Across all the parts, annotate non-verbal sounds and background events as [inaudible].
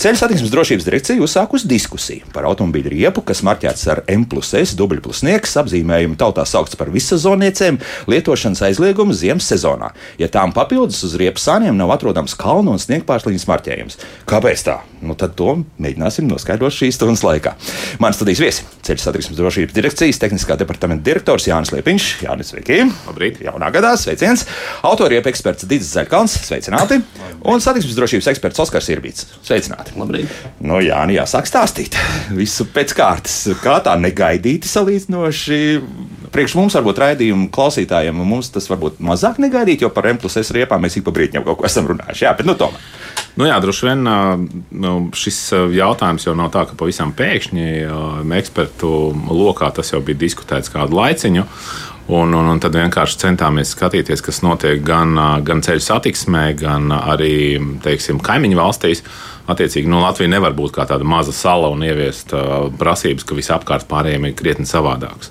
Ceļu satiksmes drošības direkcija uzsākusi diskusiju par automobīļu riepu, kas marķēts ar M plus S dubļu plus sniegs apzīmējumu tautā saukts par visazoniecēm, lietošanas aizliegumu ziemas sezonā, ja tām papildus uz riepas sāniem nav atrodams kalnu un sniegpārslīņas marķējums. Kāpēc tā? Nu, tad to mēģināsim noskaidrot šīs stundas laikā. Mans studijas viesi - ceļu satiksmes drošības direkcijas tehniskā departamenta direktors Jānis Liepiņš. Jānis, sveiki! Labrīt! Jaunā gadā sveiciens! Autoriepa eksperts Dīdzis Zaļkans, sveicināti! Un satiksmes drošības eksperts Oskars Irbīts. Sveicināti! Labrīt! Nu, jā, nu jāsāk stāstīt. Visu pēc kārtas. Kā tā negaidīti salīdzinoši. Priekš mums, varbūt raidījumu klausītājiem, mums tas varbūt mazāk negaidīt, jo par M plus S riepām mēs ik pa brīdim jau kaut ko esam runājuši. Jā, bet nu tomēr. Nu jā, droši vien nu, šis jautājums jau nav tā, ka pavisam pēkšņi ekspertu lokā tas jau bija diskutēts kādu laiciņu. Un, un, un tad vienkārši centāmies skatīties, kas notiek gan, gan ceļu satiksmē, gan arī teiksim, kaimiņu valstīs. Attiecīgi, nu, Latvija nevar būt kā tāda maza sala un ieviest uh, prasības, ka visapkārt pārējiem ir krietni savādāks.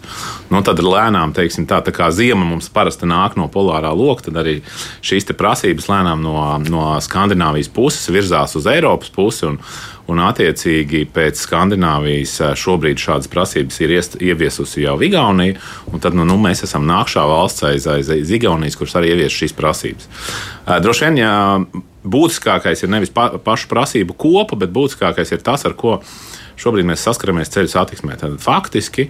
Nu, tad lēnām, teiksim, tā, tā kā zima mums parasti nāk no polārā loka, tad arī šīs prasības lēnām no, no Skandināvijas puses virzās uz Eiropas pusi. Un, un attiecīgi pēc Skandināvijas šobrīd šādas prasības ir ieviesusi jau Igaunija. Tad nu, nu, mēs esam nākšā valsts aiz, aiz, aiz Igaunijas, kuras arī ievies šīs prasības. Droši vien, ja būtiskākais ir nevis pa, pašu prasību kopa, bet būtiskākais ir tas, ar ko šobrīd mēs saskaramies ceļu satiksmē. Tad faktiski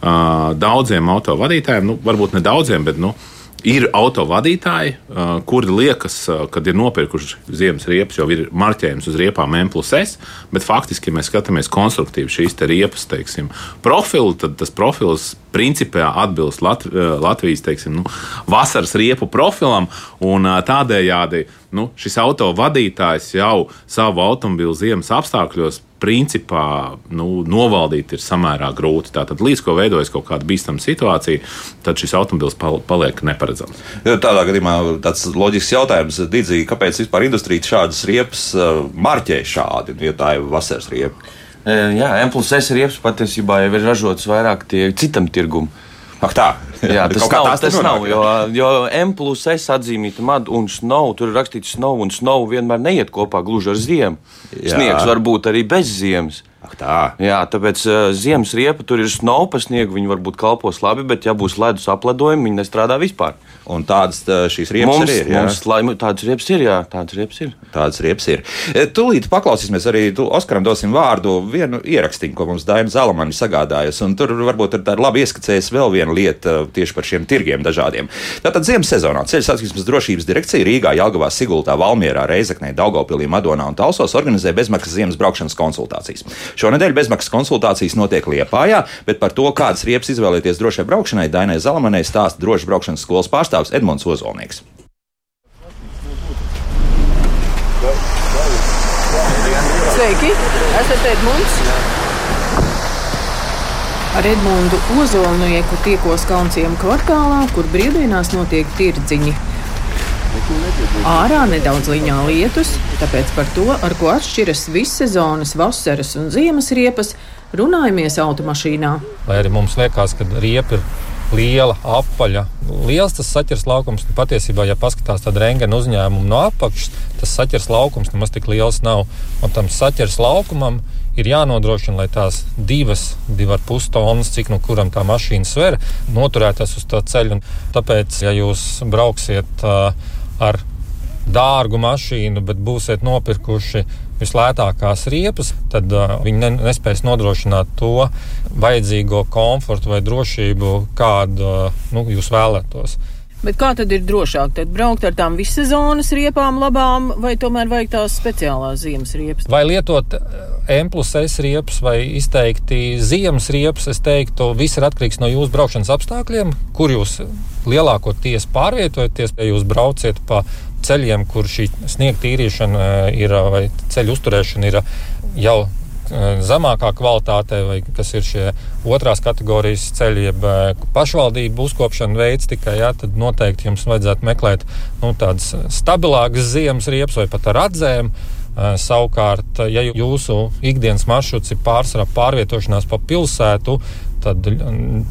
daudziem autovadītājiem, nu, varbūt ne daudziem, bet nu, Ir autovadītāji, kuri liekas, kad ir nopirkuši ziemas riepas, jau ir marķējums uz riepām M S, bet faktiski, ja mēs skatāmies konstruktīvi šīs riepas teiksim, profilu, tad tas profils principā atbilst Lat Latvijas teiksim, nu, vasaras riepu profilam, un tādējādi nu, šis autovadītājs jau savu automobīlu ziemas apstākļos principā nu, novaldīt ir samērā grūti. Tātad, līdz ko veidojas kaut kāda bīstama situācija, tad šis automobilis paliek neparedzams. Tādā gadījumā tāds loģisks jautājums, Digita, kāpēc vispār industrija šādas riepas uh, marķē šādi, ja tā ir vasaras riepa? E, jā, M plus S riepas patiesībā jau ir ražotas vairāk citam tirgumam. Ak, tā. [laughs] Jā, [laughs] tas nav, tas nav jo, jo M plus S atzīmīta madu un snow, tur ir rakstīts snow, un snow vienmēr neiet kopā gluži ar ziemu. Sniegs var būt arī bez ziemas. Ak, tā. Jā, tāpēc uh, ziemas riepa tur ir snow pa sniegu, viņi varbūt kalpos labi, bet ja būs ledus apledojumi, viņi nestrādā vispār. Un tādas šīs riepas mums, arī ir. Jā, mums, lai, tādas riepas ir. Jā, tādas riepas ir. Tādas riepas ir. Tūlīt paklausīsimies arī tu, Oskaram dosim vārdu vienu ierakstījumu, ko mums Daina Zalamani sagādājusi. Un tur varbūt ir tāda labi ieskicējusi vēl viena lieta tieši par šiem tirgiem dažādiem. Tātad ziemas sezonā ceļu satiksmes drošības direkcija Rīgā, Jālgavā, Sigultā, Valmierā, Reizeknē, Daugopilī, Madonā un Talsos organizē bezmaksas ziemas braukšanas konsultācijas. Šonadēļ bezmaksas konsultācijas notiek Liepājā, bet par to, kādas riepas izvēlēties drošai braukšanai, Dainai Zalamanai stāsta drošas braukšanas skolas pārstāvs Edmunds Ozolnieks. Sveiki! Esat Edmunds? Ar Edmundu Ozolnieku tiekos Kaunciem kvartālā, kur brīvdienās notiek tirdziņi. Ārā nedaudz liņā lietus, tāpēc par to, ar ko atšķiras vissezonas, vasaras un ziemas riepas, runājamies automašīnā. Lai arī mums liekas, ka riepa ir liela, apaļa, liels tas saķers laukums. Nu, patiesībā, ja paskatās tādu rengēnu uzņēmumu no apakšas, tas saķers laukums nemaz tik liels nav. Un tam saķers laukumam ir jānodrošina, lai tās divas, divas pustonnas, cik no nu kuram tā mašīna sver, noturētos uz tā ceļa. Un tāpēc, ja jūs brauksiet uh, ar dārgu mašīnu, bet būsiet nopirkuši vislētākās riepas, tad uh, viņi ne, nespēs nodrošināt to vajadzīgo komfortu vai drošību, kādu uh, nu, jūs vēlētos. Bet kā tad ir drošāk? Tad braukt ar tām vissezonas riepām, labām, vai tomēr vajag tās speciālās ziemas riepas? Vai lietot M plus S riepas vai izteikti ziemas riepas, es teiktu, viss ir atkarīgs no jūsu braukšanas apstākļiem, kur jūs lielākoties pārvietojaties, ja jūs brauciet pa ceļiem, kur šī sniega tīrīšana ir vai ceļu uzturēšana ir jau zemākā kvalitātē, vai kas ir šie otrās kategorijas ceļi, jeb pašvaldību uzkopšana veids tikai, jā, tad noteikti jums vajadzētu meklēt nu, tādas stabilākas ziemas riepas vai pat ar atzēm. Savukārt, ja jūsu ikdienas maršruts ir pārsvarā pārvietošanās pa pilsētu, tad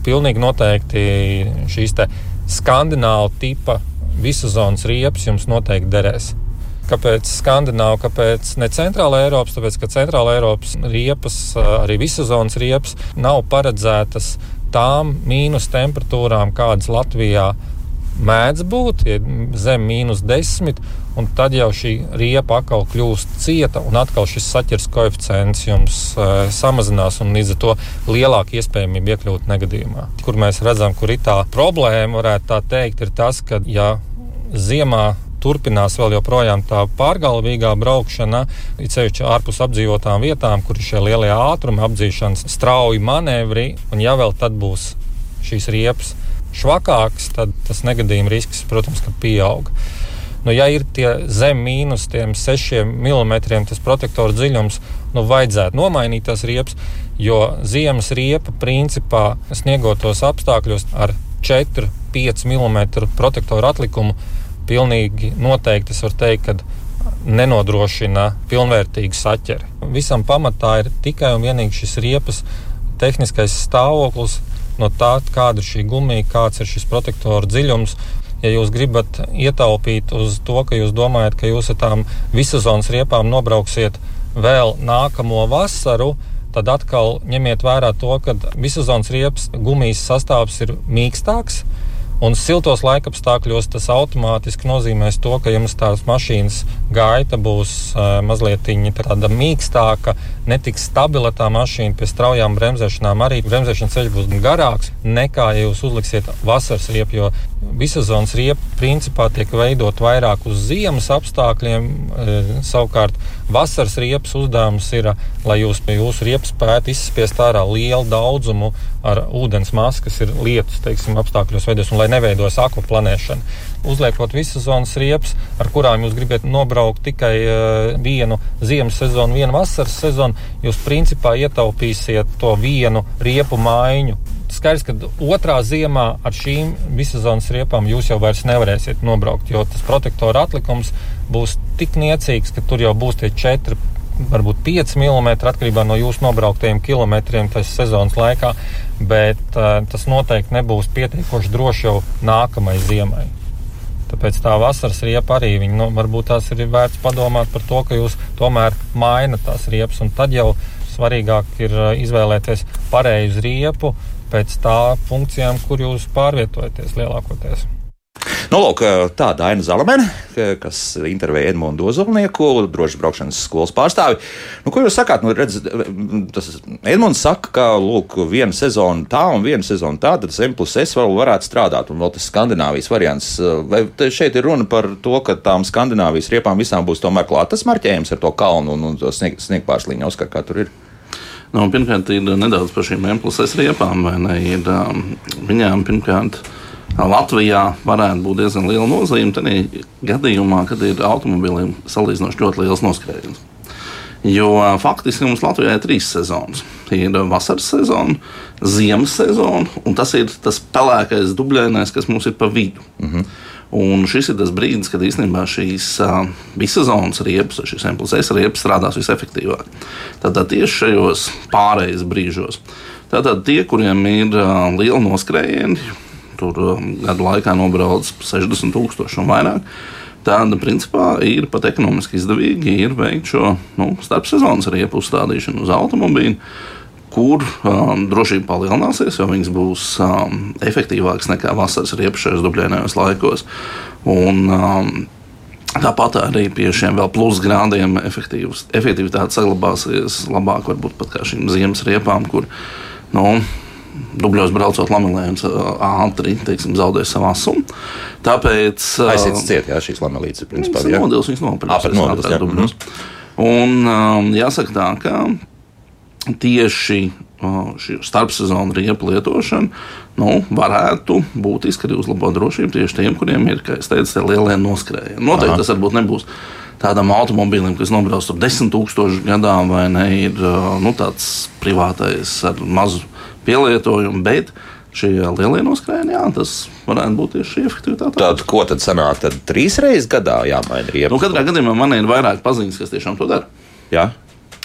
pilnīgi noteikti šīs skandināvu tipa visazonas riepas jums noteikti derēs. Kāpēc Skandināva, kāpēc ne Centrāla Eiropas? Tāpēc, ka Centrāla Eiropas riepas, arī visazonas riepas, nav paredzētas tām mīnus temperatūrām, kādas Latvijā mēdz būt, ir zem mīnus 10, un tad jau šī riepa atkal kļūst cieta, un atkal šis saķers koeficients jums uh, samazinās, un līdz ar to lielāka iespējamība iekļūt negadījumā. Kur mēs redzam, kur ir tā problēma, varētu tā teikt, ir tas, ka ja ziemā turpinās vēl joprojām tā pārgalvīgā braukšana, it sevišķi ārpus apdzīvotām vietām, kur ir šie lielie ātrumi, apdzīšanas strauji manevri, un ja vēl tad būs šīs riepas švakāks, tad tas negadījuma risks, protams, ka pieaug. Nu, ja ir tie zem mīnus 6 mm, tas protektora dziļums, nu, vajadzētu nomainīt tās riepas, jo ziemas riepa principā sniegotos apstākļos ar 4-5 mm protektoru atlikumu pilnīgi noteikti es varu teikt, ka nenodrošina pilnvērtīgu saķeri. Visam pamatā ir tikai un vienīgi šis riepas tehniskais stāvoklis, no tā, kāda ir šī gumija, kāds ir šis protektora dziļums. Ja jūs gribat ietaupīt uz to, ka jūs domājat, ka jūs ar tām visazonas riepām nobrauksiet vēl nākamo vasaru, tad atkal ņemiet vērā to, ka visazonas riepas gumijas sastāvs ir mīkstāks Un siltos laikapstākļos tas automātiski nozīmēs to, ka jums tās mašīnas gaita būs uh, mazliet tāda mīkstāka, netiks stabila tā mašīna pie straujām bremzēšanām. Arī bremzēšanas ceļš būs garāks nekā, ja jūs uzliksiet vasaras riepu, jo visazonas riepa principā tiek veidot vairāk uz ziemas apstākļiem. Uh, savukārt vasaras riepas uzdevums ir, lai jūs jūsu riepas spētu izspiest ārā lielu daudzumu ar ūdens masu, kas ir lietus teiksim, apstākļos veidos, un lai neveidojas akvaplanēšana. Uzliekot visas zonas riepas, ar kurām jūs gribat nobraukt tikai uh, vienu ziemas sezonu, vienu vasaras sezonu, jūs principā ietaupīsiet to vienu riepu maiņu. Skaidrs, ka otrā ziemā ar šīm visazonas riepām jūs jau vairs nevarēsiet nobraukt, jo tas protektora atlikums būs tik niecīgs, ka tur jau būs tie četri varbūt 5 mm atkarībā no jūsu nobrauktajiem kilometriem tas sezonas laikā, bet uh, tas noteikti nebūs pietiekoši droši jau nākamajai ziemai. Tāpēc tā vasaras riepa arī viņa, nu, varbūt tās ir vērts padomāt par to, ka jūs tomēr mainat tās riepas, un tad jau svarīgāk ir izvēlēties pareizu riepu pēc tā funkcijām, kur jūs pārvietojaties lielākoties. Nu, lūk, tāda Aina Zalamene, kas intervēja Edmundu Ozolnieku, drošas braukšanas skolas pārstāvi. Nu, ko jūs sakāt? Nu, redz, tas Edmunds saka, ka lūk, viena sezona tā un viena sezona tā, tad M plus S vēl varētu strādāt, un vēl tas Skandināvijas variants. Vai šeit ir runa par to, ka tām Skandināvijas riepām visām būs tomēr klātas marķējums ar to kalnu un, un snieg, sniegpārslīņu, Oskar, kā tur ir? Nu, pirmkārt, ir nedaudz par šīm M plus S riepām, ne? Ir, um, viņām pirmkārt Latvijā varētu būt diezgan liela nozīme tādā gadījumā, kad ir automobiļiem salīdzinoši ļoti liels noskrējiens. Jo faktiski mums Latvijā ir trīs sezonas. Ir vasaras sezona, ziemas sezona, un tas ir tas pelēkais dubļainais, kas mums ir pa vidu. Mm -hmm. Un šis ir tas brīdis, kad īstenībā šīs uh, vissezonas riepas, šīs MPLS riepas strādās visefektīvāk. Tātad tieši šajos pārejas brīžos. Tātad tie, kuriem ir uh, liela noskrējiena, tur um, gadu laikā nobrauc 60,000 un vairāk. Tāda principā ir pat ekonomiski izdevīgi ir veikt šo nu, starpsezonas riepu uzstādīšanu uz automobīļa, kur um, drošība palielināsies, jo viņas būs um, efektīvākas nekā vasaras riepas šajos dubļainajos laikos. Un, um, Tāpat arī pie šiem vēl plusgrādiem efektivitāte saglabāsies labāk, varbūt pat kā šīm ziemas riepām, kur nu, dubļos braucot lamelēns ātri teiksim, zaudēs savu asumu. Tāpēc. Aiziet ciet, jā, šīs lamelītes ir principā. Jā, nodils, viņas nopirks. Mhm. Un um, jāsaka tā, ka tieši šī starpsezonu riepu lietošana nu, varētu būtiski arī uzlabot drošību tieši tiem, kuriem ir, kā es teicu, lielie noskrējieni. Noteikti Aha. tas varbūt nebūs tādam automobīlim, kas nobrauc tur 10,000 gadā, vai ne, ir nu, tāds privātais ar mazu pielietojumu. Bet šie lielie noskrējieni, jā, tas varētu būt tieši šī efektivitāte. Tad, ko tad sanāk? Tad trīs reizes gadā jāmaina riepas. Nu, katrā gadījumā man ir vairāk paziņas, kas tiešām to dara. Jā.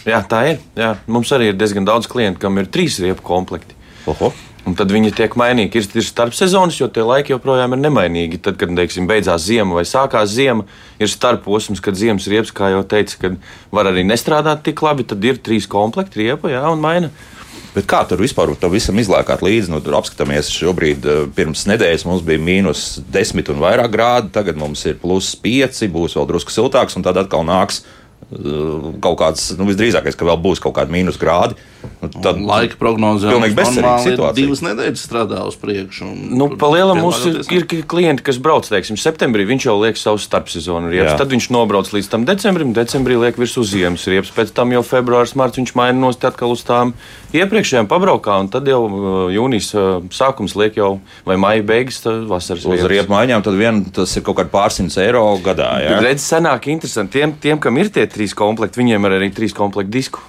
Jā, tā ir. Jā. Mums arī ir diezgan daudz klientu, kam ir trīs riepu komplekti. Oho. Un tad viņi tiek mainīgi. Ir, ir starpsezonas, jo tie laiki joprojām ir nemainīgi. Tad, kad teiksim, beidzās ziema vai sākās ziema, ir starposms, kad ziemas riepas, kā jau teicu, kad var arī nestrādāt tik labi. Tad ir trīs komplekti riepa jā, un maina. Bet kā tur vispār tam visam izlēkāt līdzi? Nu, tur apskatāmies, šobrīd eh, pirms nedēļas mums bija mīnus 10 un vairāk grādi, tagad mums ir plus 5, būs vēl drusku siltāks, un tad atkal nāks eh, kaut kāds, nu, visdrīzākais, ka vēl būs kaut kādi mīnus grādi. Nu, tad laika prognozē pilnīgi bezcerīga situācija. Divas nedēļas strādā uz priekšu. Nu, Palielam mums ir, ir klienti, kas brauc, teiksim, septembrī, viņš jau liek savu starpsezonu riepas. Tad viņš nobrauc līdz tam decembrim, decembrī liek virsū ziemas riepas. Pēc tam jau februāris, marts viņš maina nost atkal uz tām iepriekšējām pabraukā, un tad jau uh, jūnijas uh, sākums liek jau, vai maija beigas, vasaras uz riepu maiņām, tad vien tas ir kaut kādi pārsimts eiro gadā. Jā, redz, senāk interesanti. Tiem, tiem, kam ir tie trīs komplekti, viņiem ir arī trīs komplekti disku.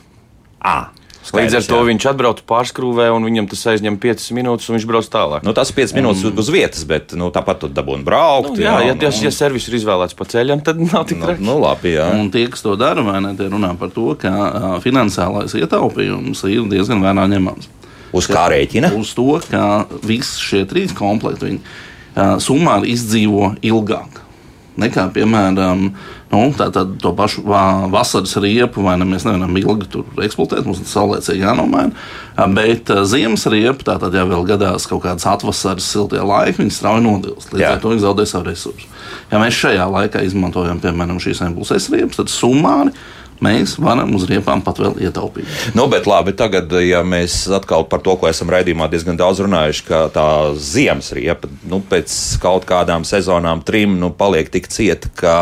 À. Skaidrs, Līdz ar to jā. viņš atbrauc pārskrūvē, un viņam tas aizņem 5 minūtes, un viņš brauc tālāk. Nu, tas 5 minūtes un, uz vietas, bet nu, tāpat tur dabūna braukt. Nu, jā, jā, ja, ja, ja servis ir izvēlēts pa ceļam, tad nav tik traki. Nu, nu, labi, jā. un tie, kas to dara, vai ne, tie runā par to, ka uh, finansiālais ietaupījums ir diezgan vērā ņemams. Uz kā rēķina? Uz to, ka visi šie trīs komplekti viņi, uh, summā izdzīvo ilgāk nekā, piemēram, nu, tā, tā, to pašu vasaras riepu, vai ne mēs nevaram ilgi tur eksploatēt, mums tas saulēcīgi jānomaina. Bet ziemas riepa, tā tad jau vēl gadās kaut kādas atvasaras siltie laiki, viņi strauji nodilst. Līdz ar to viņi zaudē savu resursu. Ja mēs šajā laikā izmantojam, piemēram, šīs impulsēs riepas, tad summāri mēs varam uz riepām pat vēl ietaupīt. Nu, bet labi, tagad, ja mēs atkal par to, ko esam raidījumā diezgan daudz runājuši, ka tā ziemas riepa nu, pēc kaut kādām sezonām, trim, nu, paliek tik cieta, ka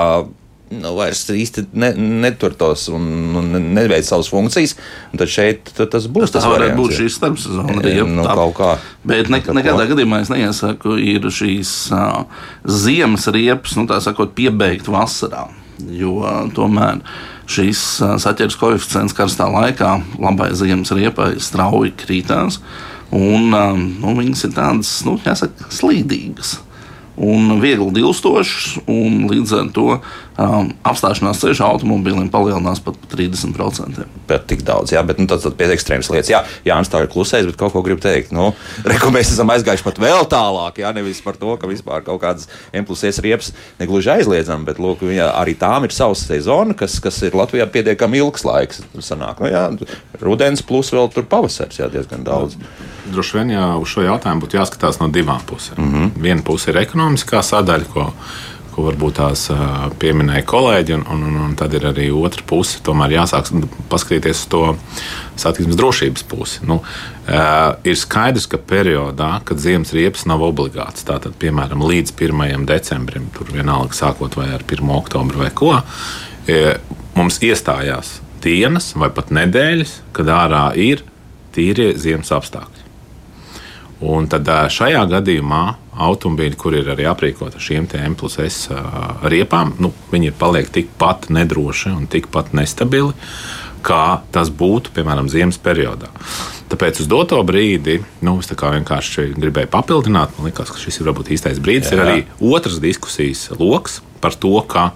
nu, vairs īsti ne, netur tos un, un neveic savas funkcijas. Tad šeit tad tas būs tas, tas varētu būt šīs starpsezona riepa. Nu. Bet ne, nekādā gadījumā es neiesaku, ir šīs uh, ziemas riepas, nu, tā sakot, piebeigt vasarā. Jo uh, tomēr šīs saķeres koeficients karstā laikā labai ziemas riepai strauji krītās. Un, nu, viņas ir tādas, nu, jāsaka, slīdīgas un viegli dilstošs. Un līdz ar to um, apstāšanās ceļš automobīlim palielinās pat par 30%. Bet tik daudz, jā, bet nu, tas ir pie ekstrēmas lietas. Jā, Jānis tā ir klusējis, bet kaut ko grib teikt. Nu, [laughs] Reko, mēs esam aizgājuši pat vēl tālāk, jā, nevis par to, ka vispār kaut kādas impulsēs riepas negluži aizliedzam, bet lūk, jā, arī tām ir savs sezona, kas, kas ir Latvijā pietiekami ilgs laiks. Sanāk, nu, jā, rudens plus vēl tur pavasars, jā, diezgan daudz. Droši vien jau uz šo jautājumu būtu jāskatās no divām pusēm. Mm -hmm. Viena puse ir ekonomiskā sadaļa, ko ko varbūt tās pieminēja kolēģi, un, un, un, un tad ir arī otra puse. Tomēr jāsāk paskatīties uz to satiksmes drošības pusi. Nu, ir skaidrs, ka periodā, kad ziemas riepas nav obligāts, tātad, piemēram, līdz 1. decembrim, tur vienalga sākot vai ar 1. oktobru vai ko, mums iestājās dienas vai pat nedēļas, kad ārā ir tīrie ziemas apstākļi. Un tad šajā gadījumā automobīļi, kur ir arī aprīkoti ar šiem M plus S riepām, nu, viņi paliek tikpat nedroši un tikpat nestabili, kā tas būtu, piemēram, ziemas periodā. Tāpēc uz doto brīdi, nu, es vienkārši gribēju papildināt, man liekas, ka šis ir varbūt īstais brīdis. Jā. Ir arī otrs diskusijas lokus par to, ka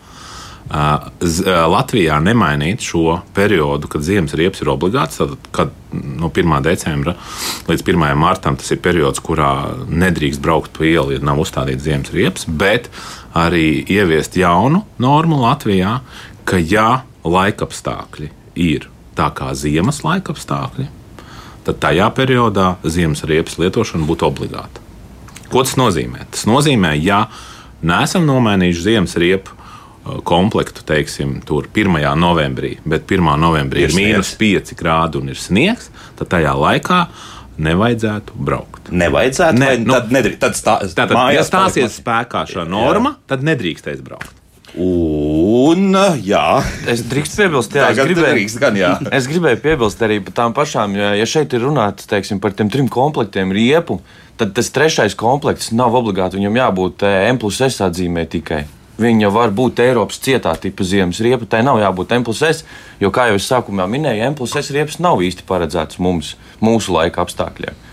Latvijā nemainīt šo periodu, kad ziemas riepas ir obligāts. Tad, kad no 1. decembra līdz 1. martam tas ir periods, kurā nedrīkst braukt pa ielu, ja nav uzstādīts ziemas riepas, bet arī ieviest jaunu normu Latvijā, ka ja laikapstākļi ir tā kā ziemas laikapstākļi, tad tajā periodā ziemas riepas lietošana būtu obligāta. Ko tas nozīmē? Tas nozīmē, ja neesam nomainījuši ziemas riepu komplektu, teiksim, tur 1. novembrī, bet 1. novembrī ir, ir mīnus 5 grādi un ir sniegs, tad tajā laikā nevajadzētu braukt. Nevajadzētu, ne, nu, tad nedrīkst. Tad, stā, tātad, ja stāsies paliek... spēkā šā norma, jā. tad nedrīkstēs braukt. Un, jā, es drīkstu piebilst, jā, es gribēju, drīkst, gan, jā. [laughs] es gribēju piebilst arī par tām pašām, ja, ja šeit ir runāts teiksim, par tiem trim komplektiem riepu, tad tas trešais komplekts nav obligāti, viņam jābūt M plus S atzīmē tikai. Viņa var būt Eiropas cietā tipa ziemas riepa. Tai nav jābūt M plus S, jo, kā jau es sākumā minēju, M plus S riepas nav īsti paredzētas mums, mūsu laika apstākļiem.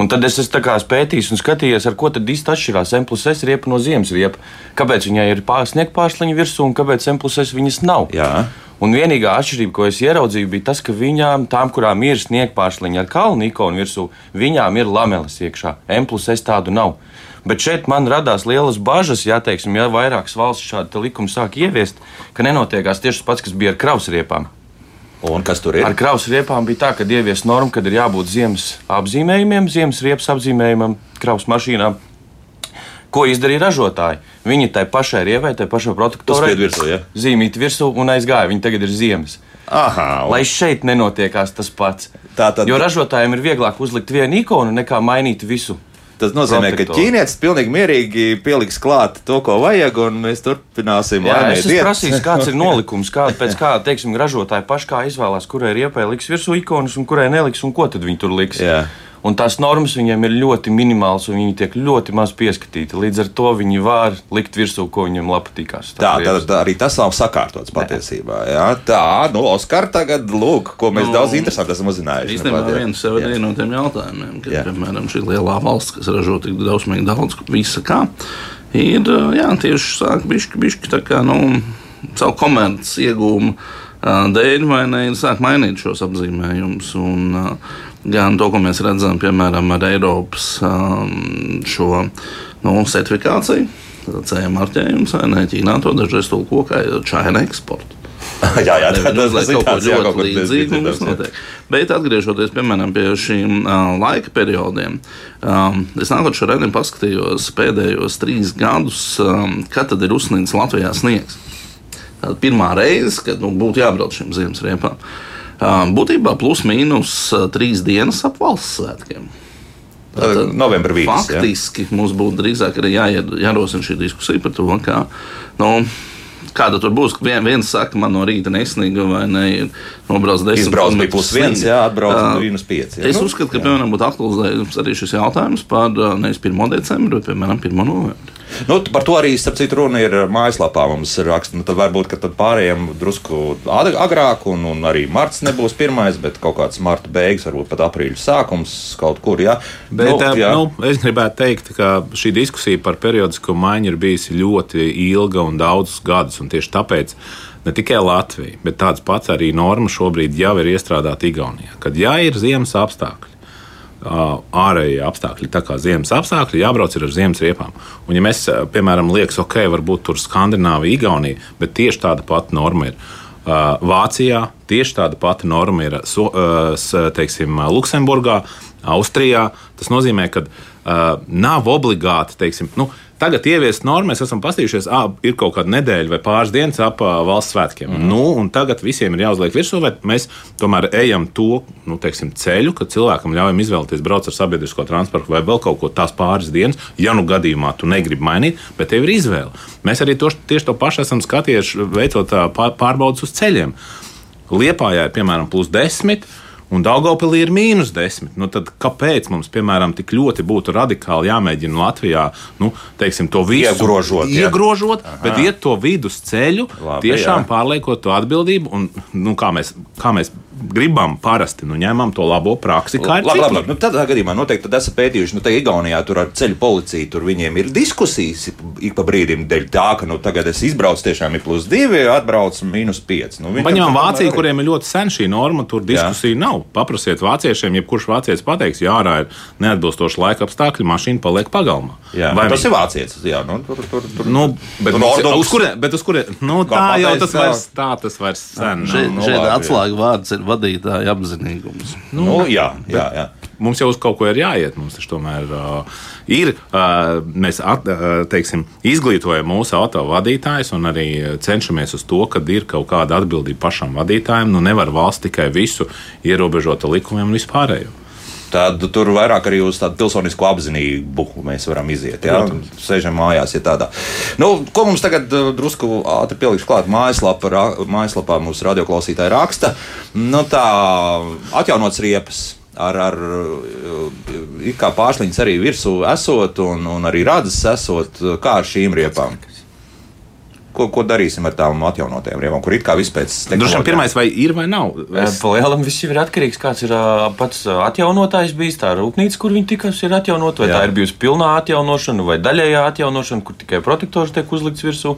Un tad es esmu pētījis un skatījies, ar ko tad īsti atšķirās M plus S riepa no ziemas riepa. Kāpēc viņai ir sniegta pārsliņa virsū un kāpēc M plus S viņas nav? Jā. Un vienīgā atšķirība, ko es ieraudzīju, bija tas, ka viņām, tām, kurām ir sniegta pārsliņa ar kalnu ikonu virsū, viņām ir lameles iekšā. M plus S tādu nav. Bet šeit man radās lielas bažas, ja, teiksim, ja vairākas valsts šādu likumu sāk ieviest, ka nenotiekās tieši tas pats, kas bija ar krausriepām. Un kas tur ir? Ar krausu riepām bija tā, ka ievies norma, ka ir jābūt ziemas apzīmējumiem, ziemas riepas apzīmējumam, krausu mašīnām. Ko izdarīja ražotāji? Viņi tai pašai riepai, tai pašai protektorai virsū, ja? zīmīt virsū un aizgāja. Viņi tagad ir ziemas. Aha, un... Lai šeit nenotiekās tas pats. Tā tad... Jo ražotājiem ir vieglāk uzlikt vienu ikonu nekā mainīt visu. Tas nozīmē, ka ķīnietis pilnīgi mierīgi pieliks klāt to, ko vajag, un mēs turpināsim. Jā, es esmu prasījis, [laughs] kāds ir nolikums, kā, pēc kā, teiksim, ražotāji paši kā izvēlās, kurai riepai liks virsū ikonas un kurai neliks, un ko tad viņi tur liks. Jā. Un tās normas viņiem ir ļoti minimālas, un viņi tiek ļoti maz pieskatīti. Līdz ar to viņi var likt virsū, ko viņam patīkās. Tā, tā, tā arī tas nav sakārtots patiesībā. Jā. Tā, nu, Oskar, tagad, lūk, ko mēs nu, daudz interesanti esam uzzinājuši. Īstenībā viens jau ir no tiem jautājumiem, kad, jā. piemēram, šī lielā valsts, kas ražo tik drausmīgi daudz visa kā, ir jā, tieši sāk bišķi, bišķi tā kā, nu, savu komerces iegūmu dēļ, vai ne, ir sāk mainīt šos apzīmējumus. Un, uh, gan to, ko mēs redzam, piemēram, ar Eiropas um, šo nu, certifikāciju. CE marķējums, vai ne? Ķīnā to dažreiz tulko kā China eksportu. jā, jā, tā, ir kaut kas ļoti līdzīgs. Bet atgriežoties piemēram pie šīm uh, laika periodiem, um, es šo redzējumu paskatījos pēdējos trīs gadus, um, kad tad ir uzsnīgs Latvijā sniegs. Tā pirmā reize, kad nu, būtu jābrauc šīm ziemas riepām. Uh, Būtībā plus mīnus trīs dienas ap valsts svētkiem. Tātad, Novembrī vīdes, faktiski ja? mums būtu drīzāk arī jārosina šī diskusija par to, kā. Nu, Kāda tur būs? Vien, viens saka, man no rīta nesniga, vai ne? Nobrauc 10 Izbrauc bija plus 1, jā, atbrauc uh, minus 5. Jā. Es nu, uzskatu, ka, piemēram, būtu aktualizējums arī šis jautājums par nevis 1. decembri, bet, piemēram, 1. novembri. Nu, par to arī, starp citu, runa ir mājaslapā. Mums ir raksts, nu, tad varbūt, ka tad pārējiem drusku agrāk, un, un arī marts nebūs pirmais, bet kaut kāds marta beigas, varbūt pat aprīļa sākums kaut kur. Jā. Bet, nu, jā. Nu, es gribētu teikt, ka šī diskusija par periodisko maiņu ir bijusi ļoti ilga un daudzus gadus, un tieši tāpēc ne tikai Latvija, bet tāds pats arī norma šobrīd jau ir iestrādāta Igaunijā. Kad ja ir ziemas apstākļi, ārējie apstākļi, tā kā ziemas apstākļi, jābrauc ar ziemas riepām. Un, ja mēs, piemēram, liekas, ok, varbūt tur Skandināvija, Igaunija, bet tieši tāda pati norma ir. Vācijā tieši tāda pati norma ir teiksim, Luksemburgā, Austrijā. Tas nozīmē, ka nav obligāti, teiksim, nu, Tagad ieviest normu, mēs esam paskatījušies, ah, ir kaut kāda nedēļa vai pāris dienas ap valsts svētkiem. Mm. Nu, tagad visiem ir jāuzliek virsū, vai mēs tomēr ejam to nu, teiksim, ceļu, ka cilvēkam ļaujam izvēlēties braukt ar sabiedrisko transportu vai vēl kaut ko tās pāris dienas, ja nu gadījumā tu negribi mainīt, bet tev ir izvēle. Mēs arī to, tieši to pašu esam skatījuši, veicot pārbaudas uz ceļiem. Liepājā ir piemēram plus desmit un Daugopilī ir mīnus 10. Nu, tad kāpēc mums, piemēram, tik ļoti būtu radikāli jāmēģina Latvijā nu, teiksim, to visu iegrožot, iegrožot bet iet to vidus ceļu, Labi, tiešām jā. pārliekot to atbildību un nu, kā, mēs, kā mēs gribam parasti nu, ņemam to labo praksi. Labi, labi, labi. Nu, tādā gadījumā noteikti esat pētījuši, nu, te Igaunijā tur ar ceļu policiju, tur viņiem ir diskusijas ik pa brīdim dēļ tā, ka nu, tagad es izbraucu tiešām ir plus divi, atbraucu mīnus pieci. Nu, Paņemam Vāciju, kuriem ir ļoti sen šī norma, tur diskusija jā. nav. Paprasiet vāciešiem, jebkurš vācietis pateiks, ja ārā ir neatbilstoši laika apstākļi, mašīna paliek pagalmā. Jā, Vai tas ir vācietis? Jā, nu, tur, tur, tur, nu, bet, tur ordums, uz kurien, bet uz kurien? Nu, tā jau tas vairs, tā tas vairs sen. Šeit, nu, šeit atslēga vārds ir vadītāja apzinīgums. Nu, nu, jā, jā, jā. Mums jau uz kaut ko ir jāiet. Mums taču tomēr uh, ir. Uh, mēs at, uh, teiksim, izglītojam mūsu autovadītājus un arī cenšamies uz to, ka ir kaut kāda atbildība pašam vadītājam. Nu, nevar valsts tikai visu ierobežot ar likumiem un vispārējo tad tur vairāk arī uz tādu pilsonisko apziņību mēs varam iziet. Jā, sēžam mājās, ja tādā. Nu, ko mums tagad uh, drusku ātri pielikšu klāt mājaslapā, ra, mājaslapā mūsu radioklausītāja raksta. Nu, tā atjaunots riepas. Ar, ar uh, kā pārsliņas arī virsū esot, un, un arī rādas esot, kā ar šīm riepām. ko, ko darīsim ar tām atjaunotajām riepām, kur it kā vispēc Droši vien pirmais vai ir vai nav? Es... Palielam viss ir atkarīgs, kāds ir uh, pats atjaunotājs bijis, tā rūpnīca, kur viņi tikas ir atjaunot, vai Jā. tā ir bijusi pilnā atjaunošana vai daļējā atjaunošana, kur tikai protektors tiek uzlikts virsū.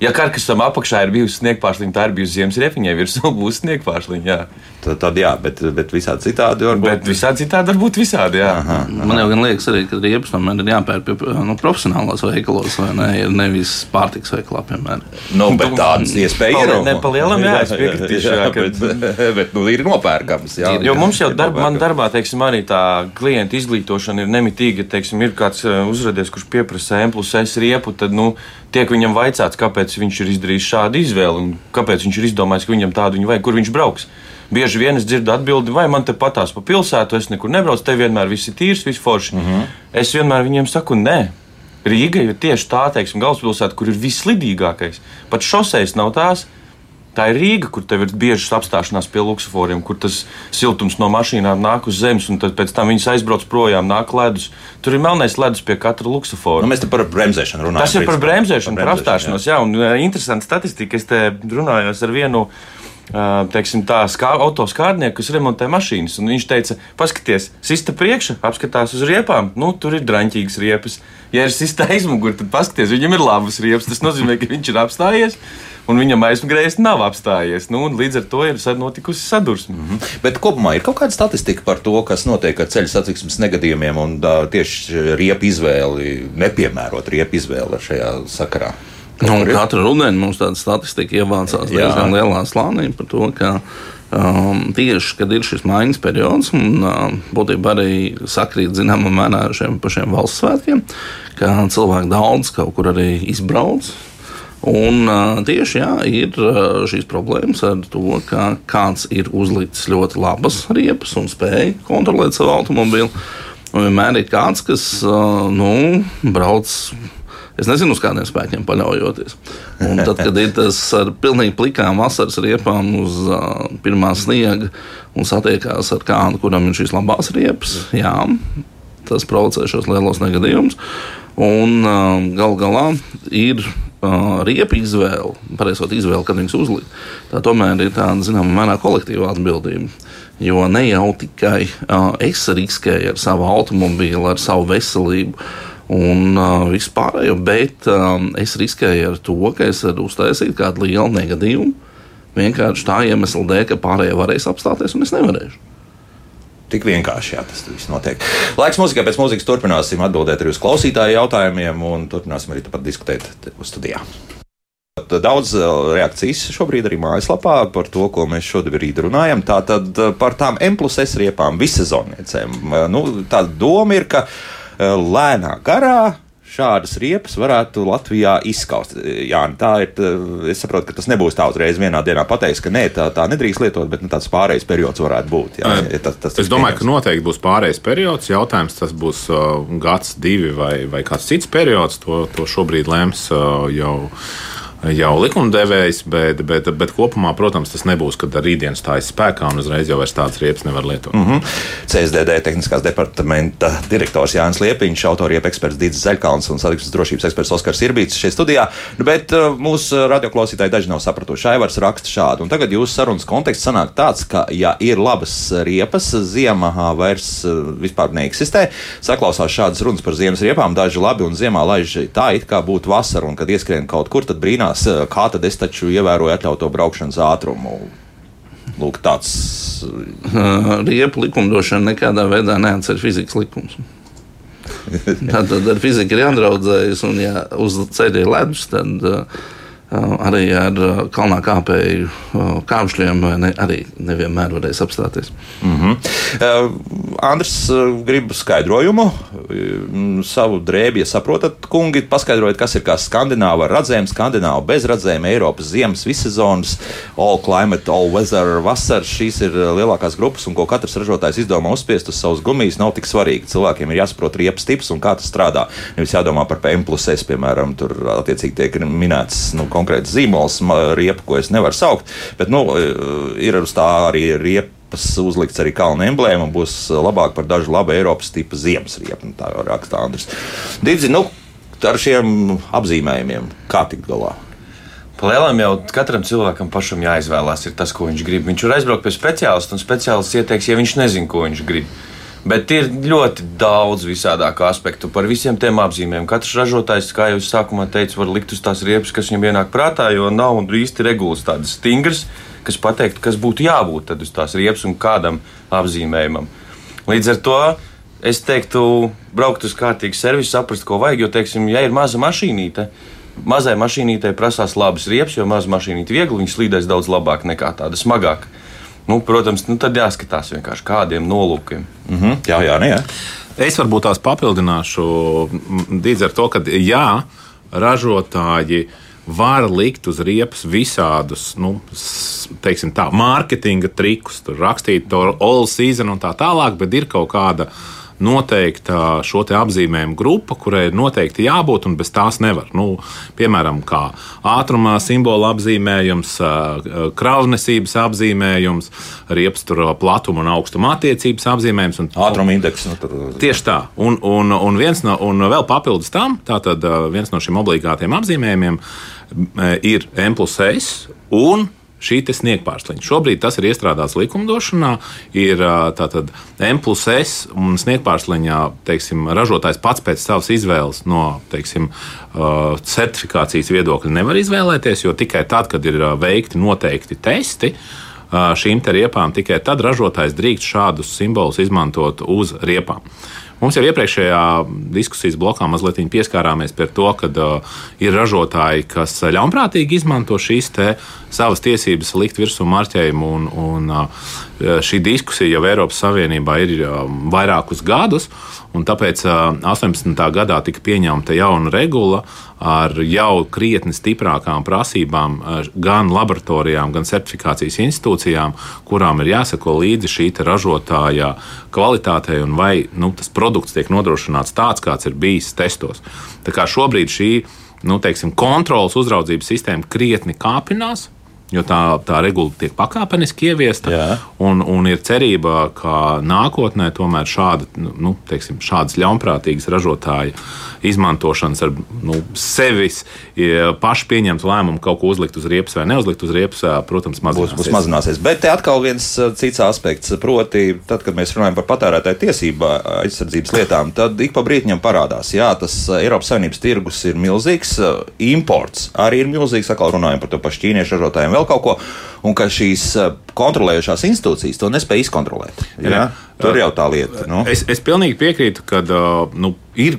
Ja karkasam apakšā ir bijusi sniegpārsliņa, tā ir bijusi ziemas riepiņai, virsū [laughs] būs sniegpārsliņa. Tad, tad jā, bet, bet visādi citādi var būt. Bet visādi citādi var būt visādi, jā. Aha, aha. Man jau gan liekas arī, ka riepas tomēr ir jāpērk pie nu, profesionālās veikalos, vai ne, ir nevis pārtiks veikalā, piemēram. Nu, bet tādas iespējas ir. Ne, palielam, jā, es piekritīšu, jā, [laughs] ka... bet, [laughs] bet nu, ir nopērkams, jā. Jo mums jau darba, man darbā, teiksim, arī tā klienta izglītošana ir nemitīga, teiksim, ir kāds uh, uzradies, kurš pieprasa M plus S riepu, tad, nu, tiek viņam vaicāts, kāpēc viņš ir izdarījis šādu izvēli un kāpēc viņš ir izdomājis, ka viņam tādu vajag, kur viņš brauks. Bieži vien es dzirdu atbildi, vai man te patās pa pilsētu, es nekur nebraucu, te vienmēr viss ir tīrs, viss forši. Mm -hmm. Es vienmēr viņiem saku, nē. Rīga ir tieši tā, teiksim, galvaspilsēta, kur ir vislidīgākais. Pat šoseis nav tās, Tā ir Rīga, kur tev ir biežas apstāšanās pie luksusforiem, kur tas siltums no mašīnām nāk uz zemes, un pēc tam viņas aizbrauc projām, nāk ledus. Tur ir melnais ledus pie katra luksufora. Nu, mēs te par bremzēšanu runājam. Tas ir par bremzēšanu, par, par apstāšanos, jā. jā, un uh, interesanti statistika. Es te runāju ar vienu teiksim, tā skā, autoskārnieku, kas remontē mašīnas. Viņš teica, paskatieties, sista priekšā, apskatās uz riepām, nu, tur ir draņķīgas riepas. Ja ir sista aizmugurē, tad paskatieties, viņam ir labas riepas. Tas nozīmē, ka viņš ir apstājies. Un viņam aizmugurējais nav apstājies. Nu, līdz ar to ir notikusi sadursme. Mm -hmm. Bet kopumā ir kaut kāda statistika par to, kas notiek ar ceļu satiksmes negadījumiem un uh, tieši riepu izvēli, nepiemērot riepu izvēli šajā sakarā. Nu, katru rudeni mums tāda statistika ievācās diezgan lielā slānī par to, ka um, tieši, kad ir šis maiņas periods, un um, būtībā arī sakrīt zināmā mērā ar šiem pašiem valsts svētkiem, ka cilvēki daudz kaut kur arī izbrauc. Un tieši jā, ir šīs problēmas ar to, ka kāds ir uzlicis ļoti labas riepas un spēj kontrolēt savu automobili. Un vienmēr ir kāds, kas nu, brauc Es nezinu, uz kādiem spēkiem paļaujoties. Un tad, kad ir tas ar pilnīgi plikām vasaras riepām uz uh, pirmā sniega un satiekās ar kādu, kuram ir šīs labās riepas, jā, tas provocē šos lielos negadījumus. Un uh, gal galā ir uh, riepa izvēle, pareizot izvēle, kad viņas uzlikt. Tā tomēr ir tāda, zināmā mērā, kolektīva atbildība. Jo ne jau tikai uh, es riskēju ar savu automobīlu, ar savu veselību un uh, vispārējo, bet um, es riskēju ar to, ka es varu uztaisīt kādu lielu negadījumu. Vienkārši tā iemesla dēļ, ka pārējie varēs apstāties un es nevarēšu. Tik vienkārši jā, tas viss notiek. Laiks mūzikai, pēc mūzikas turpināsim atbildēt arī uz klausītāju jautājumiem un turpināsim arī diskutēt studijā. Daudz reakcijas šobrīd arī mājaslapā par to, ko mēs šodien runājam. Tātad par tām M plus S riepām vissezonniecēm. Nu, tā doma ir, ka Eh, lēnā garā šādas riepas varētu Latvijā izskaust. Jā, tā ir. Es saprotu, ka tas nebūs tā uzreiz vienā dienā pateiks, ka nē, tā, tā nedrīkst lietot, bet nu, tāds pārējais periods varētu būt. Jā, ja tas, tas es domāju, pieņems. ka noteikti būs pārējais periods. Jautājums, tas būs uh, gads, divi vai, vai kāds cits periods. To, to šobrīd lems uh, jau jau likumdevējs, bet, bet, bet kopumā, protams, tas nebūs, kad rītdien stājas spēkā un uzreiz jau tādas riepas nevar lietot. Mm -hmm. CSDD tehniskās departamenta direktors Jānis Liepiņš, autoriepa eksperts Dīdis Zaļkāns un satiksmes drošības eksperts Oskars Irbīts šeit studijā. Nu, bet uh, mūsu radioklausītāji daži nav sapratuši. Aivars raksta šādu, un tagad jūsu sarunas konteksts sanāk tāds, ka, ja ir labas riepas, ziemā vairs uh, vispār neeksistē. Saklausās šādas runas par ziemas riepām, daži labi un ziemā laiž tā, it kā būtu vasara, un kad ieskrien kaut kur, tad brīnās brīnās, kā tad es taču ievēroju atļautu braukšanas ātrumu. Lūk, tāds riepu likumdošana nekādā veidā neatcer fizikas likumus. [laughs] Tātad ar fiziku ir jādraudzējas, un ja uz ceļa ir ledus, tad uh, arī ar kalnā kāpēju kāpšļiem ne, arī nevienmēr varēs apstāties. Mm -hmm. uh, Andrs grib skaidrojumu. Savu drēbi, ja saprotat, kungi, paskaidrojiet, kas ir kā skandināva ar radzēm, skandināva bez radzēm, Eiropas ziemas vissezonas, all climate, all weather, vasara. Šīs ir lielākās grupas, un ko katrs ražotājs izdomā uzspiest uz savas gumijas, nav tik svarīgi. Cilvēkiem ir jāsaprot riepas tips un kā tas strādā. Nevis jādomā par PM plus S, piemēram, tur attiecīgi tiek minēts. Nu, konkrēts zīmols, riepa, ko es nevaru saukt. Bet nu, ir uz tā arī riepa uzlikts arī kalna emblēma un būs labāk par dažu labu Eiropas tipu ziemas riepu. Nu, tā jau raksta Andris. Dīdzi, nu, ar šiem apzīmējumiem, kā tikt galā? Palielam jau katram cilvēkam pašam jāizvēlās tas, ko viņš grib. Viņš var aizbraukt pie speciālista, un speciālists ieteiks, ja viņš nezina, ko viņš grib. Bet ir ļoti daudz visādāku aspektu par visiem tiem apzīmēm. Katrs ražotājs, kā jau es sākumā teicu, var likt uz tās riepas, kas viņam ienāk prātā, jo nav īsti regulas tādas stingras, kas pateiktu, kas būtu jābūt uz tās riepas un kādam apzīmējumam. Līdz ar to es teiktu, braukt uz kārtīgu servisu, saprast, ko vajag. Jo, teiksim, ja ir maza mašīnīte, mazai mašīnītei prasās labas riepas, jo maza mašīnīte viegli, viņa slīdēs daudz labāk nekā tāda smagāka. Nu, protams, nu, tad jāskatās vienkārši kādiem nolūkiem. Mm -hmm. Jā, jā, ne, jā. Es varbūt tās papildināšu līdz ar to, ka jā, ražotāji var likt uz riepas visādus, nu, teiksim, tā, mārketinga trikus, tur rakstīt to all season un tā tālāk, bet ir kaut kāda noteikta šo apzīmējumu grupa, kurai ir noteikti jābūt, un bez tās nevar. Nu, piemēram, kā ātrumā simbola apzīmējums, kravnesības apzīmējums, riepstura platuma un augstuma attiecības apzīmējums. Un, Ātruma indeks. Nu, tur... Tieši tā. Un, un, un, no, un vēl papildus tam, tātad viens no šiem obligātiem apzīmējumiem ir M plus S un šī sniegpārsliņa. Šobrīd tas ir iestrādāts likumdošanā, ir tātad M plus S un sniegpārsliņā teiksim, ražotājs pats pēc savas izvēles no teiksim, certifikācijas viedokļa nevar izvēlēties, jo tikai tad, kad ir veikti noteikti testi, šīm riepām, tikai tad ražotājs drīkst šādus simbolus izmantot uz riepām. Mums jau iepriekšējā diskusijas blokā mazliet pieskārāmies pie to, ka uh, ir ražotāji, kas ļaunprātīgi izmanto šīs savas tiesības likt virsū marķējumu. Un, un, uh, šī diskusija jau Eiropas Savienībā ir uh, vairākus gadus. Un tāpēc 18. gadā tika pieņemta jauna regula ar jau krietni stiprākām prasībām gan laboratorijām, gan certifikācijas institūcijām, kurām ir jāsako līdzi šī ražotāja kvalitātei un vai nu, tas produkts tiek nodrošināts tāds, kāds ir bijis testos. Tā kā šobrīd šī nu, teiksim, kontrolas uzraudzības sistēma krietni kāpinās, jo tā, tā regula tiek pakāpeniski ieviesta. Jā. Un, un ir cerība, ka nākotnē tomēr šāda, nu, teiksim, šādas ļaunprātīgas ražotāju izmantošanas ar nu, sevis pašu pieņemtu lēmumu kaut ko uzlikt uz riepas vai neuzlikt uz riepas, protams, mazināsies. Būs, būs mazināsies. Bet te atkal viens cits aspekts, proti, tad, kad mēs runājam par patērētāju tiesību aizsardzības lietām, tad ik pa brītiņam parādās, jā, tas Eiropas Savienības tirgus ir milzīgs, imports arī ir milzīgs, atkal runājam par to pašu ķīniešu ražotājiem vēl kaut ko, un ka šīs eh, kontrolējošās institūcijas to nespēja izkontrolēt. Ja? Jā. Tur jau tā lieta. Nu. Es, es pilnīgi piekrītu, ka uh, nu, ir,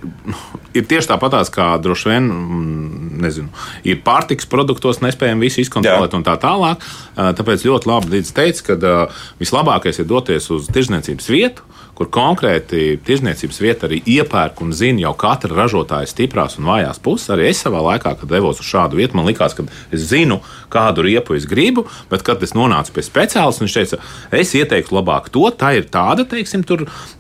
ir tieši tāpatās, kā droši vien mm, nezinu, ir pārtiks produktos, nespējam visu izkontrolēt Jā. un tā tālāk. Uh, tāpēc ļoti labi Līdz teica, ka vislabākais ir doties uz tirzniecības vietu kur konkrēti tirzniecības vieta arī iepērk un zina jau katra ražotāja stiprās un vājās puses. Arī es savā laikā, kad devos uz šādu vietu, man likās, ka es zinu, kādu riepu es gribu, bet kad es nonācu pie speciālista, viņš teica, es ieteiktu labāk to, tā ir tāda, teiksim,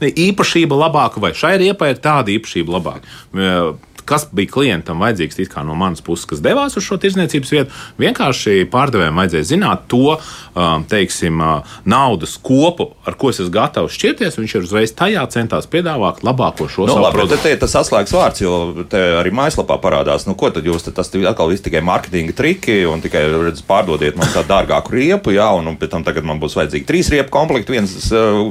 īpašība labāka, vai šai riepai ir tāda īpašība labāka kas bija klientam vajadzīgs no manas puses, kas devās uz šo tirzniecības vietu. Vienkārši pārdevējiem vajadzēja zināt to teiksim, naudas kopu, ar ko es esmu gatavs šķirties. Viņš ir uzreiz tajā centās piedāvāt labāko šo no, nu, labi, produktu. Te ir tas atslēgas vārds, jo te arī mājaslapā parādās, nu, ko tad jūs tad tas atkal viss tikai mārketinga triki un tikai redz, pārdodiet man tādu dārgāku riepu, jā, un, un pēc tam tagad man būs vajadzīgi trīs riepu komplekti, viens,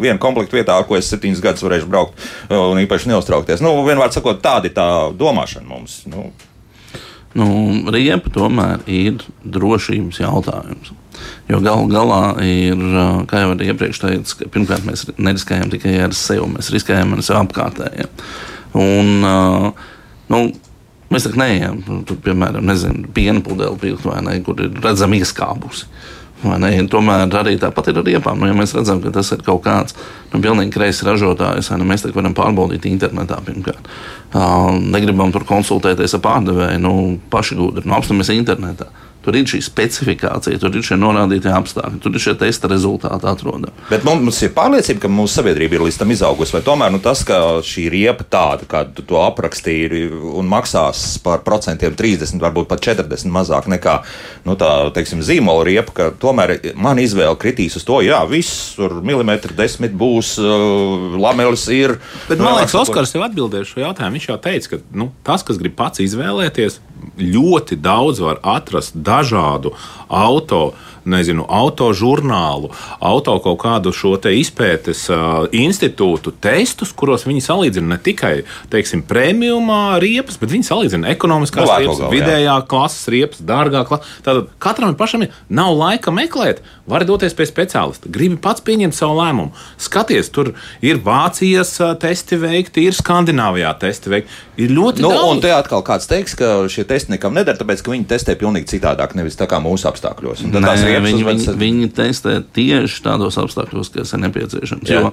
viena komplekta vietā, ar ko es septiņus gadus varēšu braukt un īpaši neuztraukties. Nu, vienmēr sakot, tāda ir tā domāšana domāšana mums. Nu. Nu, riepa tomēr ir drošības jautājums. Jo galu galā ir, kā jau iepriekš teicu, pirmkārt mēs neriskējam tikai ar sevi, mēs riskējam ar sevi apkārtējiem. Un, nu, mēs tā neejam, tur, piemēram, nezinu, piena pudeli pirkt vai ne, kur ir redzama ieskābusi. Tomēr arī tāpat ir ar riepām. Nu, ja mēs redzam, ka tas ir kaut kāds nu, pilnīgi kreiss ražotājs, nu, mēs tā varam pārbaudīt internetā pirmkārt. Uh, negribam tur konsultēties ar pārdevēju, nu, paši gudri, nu, apstāmies internetā. Tur ir šī specifikācija, tur ir šie norādītie apstākļi, tur ir šie testa rezultāti atrodami. Bet mums ir pārliecība, ka mūsu sabiedrība ir līdz tam izaugusi. Vai tomēr nu, tas, ka šī riepa tāda, kādu tu to aprakstīji, un maksās par procentiem 30, varbūt pat 40 mazāk nekā nu, tā teiksim, zīmola riepa, ka tomēr man izvēle kritīs uz to, jā, viss tur milimetri desmit būs, uh, lamelis ir. Bet man liekas, Oskars jau atbildēja šo jautājumu. Viņš jau teica, ka nu, tas, kas grib pats izvēlēties, ļoti daudz var atrast dažādu auto nezinu, autožurnālu, auto kaut kādu šo izpētes uh, institūtu testus, kuros viņi salīdzina ne tikai teiksim, premiumā riepas, bet viņi salīdzina ekonomiskās Nu, riepas, jā. vidējā klases riepas, dārgā klases. Tātad katram pašam ir nav laika meklēt, var doties pie speciālista. Gribi pats pieņemt savu lēmumu. Skaties, tur ir Vācijas testi veikti, ir Skandināvijā testi veikti. Ir ļoti Nu, un daudz. te atkal kāds teiks, ka šie testi nekam nedara, tāpēc ka viņi testē pilnīgi citādāk, nevis tā kā mūsu apstākļos. Un tad tās Nē, riepas viņi, viņi, viņi testē tieši tādos apstākļos, kas ir nepieciešams. Jā. Jo